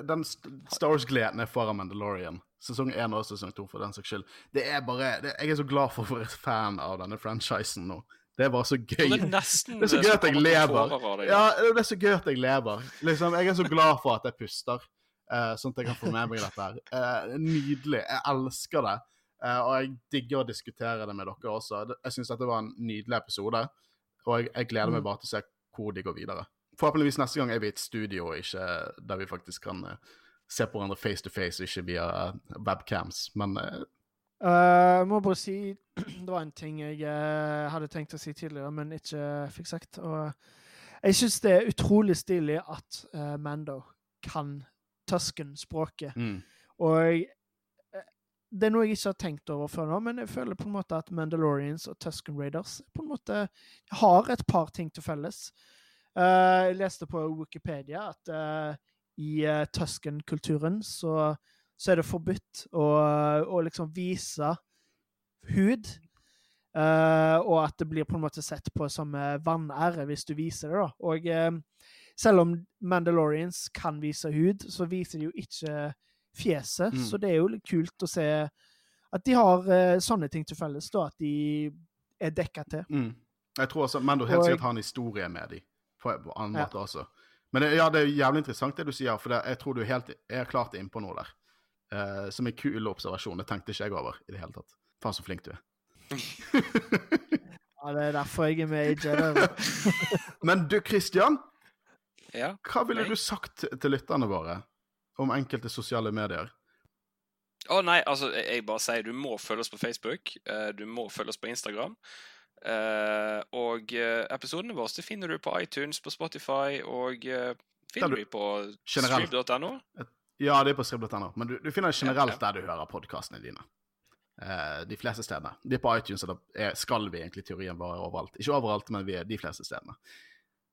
Den St- Star Wars-gleden jeg får av Mandalorian, sesong én og sesong to for den saks skyld, det er bare det, Jeg er så glad for å være fan av denne franchisen nå. Det er bare så gøy. Det er nesten Det er så gøy at jeg lever. Ja, det er så gøy at jeg lever. Liksom, jeg er så glad for at jeg puster, eh, sånn at jeg kan få med meg dette her. Eh, nydelig. Jeg elsker det. Eh, og jeg digger å diskutere det med dere også. Jeg syns dette var en nydelig episode, og jeg, jeg gleder meg Mm. bare til å se hvor de går videre. Forhåpentligvis neste gang er vi i et studio, ikke der vi faktisk kan eh, se på hverandre face to face, ikke via eh, webcams. Men eh, uh, Jeg må bare si Det var en ting jeg uh, hadde tenkt å si tidligere, men ikke fikk sagt. Og jeg syns det er utrolig stilig at uh, Mando kan Tusken-språket. mm. Og eh, det er noe jeg ikke har tenkt over før nå, men jeg føler på en måte at Mandalorians og Tusken Raiders på en måte har et par ting til felles. Uh, jeg leste på Wikipedia at uh, i uh, Tusken-kulturen så, så er det forbudt å, å liksom vise hud. Og at det blir på en måte sett på som vanære hvis du viser det. da. Og selv om Mandalorians kan vise hud, så viser de jo ikke fjeset. Mm. Så det er jo litt kult å se at de har uh, sånne ting til felles. da, At de er dekka til. Mm. Jeg tror også Mando helt Og- sikkert har en historie med de, på, en annen Ja. måte også. Men det, ja, det er jævlig interessant det du sier, for det, jeg tror du helt, er klart innpå noe der. Uh, som en kul observasjon. Det tenkte ikke jeg over i det hele tatt. Faen, så flink du er. Ja, Det er derfor jeg er med i Jedi. Men du, Christian, Ja. hva ville du sagt til- lytterne våre om enkelte sosiale medier? Å nei, altså, jeg bare sier du må følge oss på Facebook. eh, du må følge oss på Instagram. eh, og uh, episodene våre det finner du på iTunes, på Spotify og finner du- du på stream.no. Ja, det er på skribb.no, men du, du finner det generelt der du hører podkastene dine. Eh, de fleste stedene. De er på iTunes, og da skal vi egentlig teorien være overalt. Ikke overalt, men vi er de fleste stedene.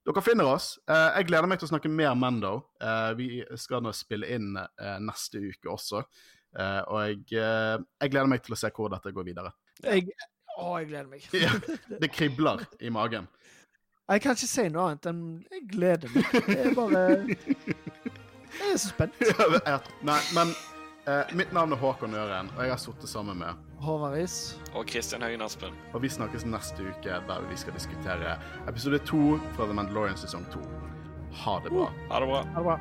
Dere finner oss. Eh, jeg gleder meg til å snakke mer Mando. Eh, vi skal nå spille inn eh, neste uke også. Og jeg, jeg gleder meg til å se hvor dette går videre. Jeg, å, jeg gleder meg. Ja, det kribler i magen. Jeg kan ikke si noe annet enn jeg gleder meg. Jeg er bare Jeg er så spent. Ja, Nei, men eh, mitt navn er Håkon Øren, og jeg har sittet sammen med Håvard Riis. Og Kristian Høyen Aspen. Og vi snakkes neste uke, der vi skal diskutere episode to fra The Mandalorian sesong to. Ha det bra. Ha det bra. Ha det bra.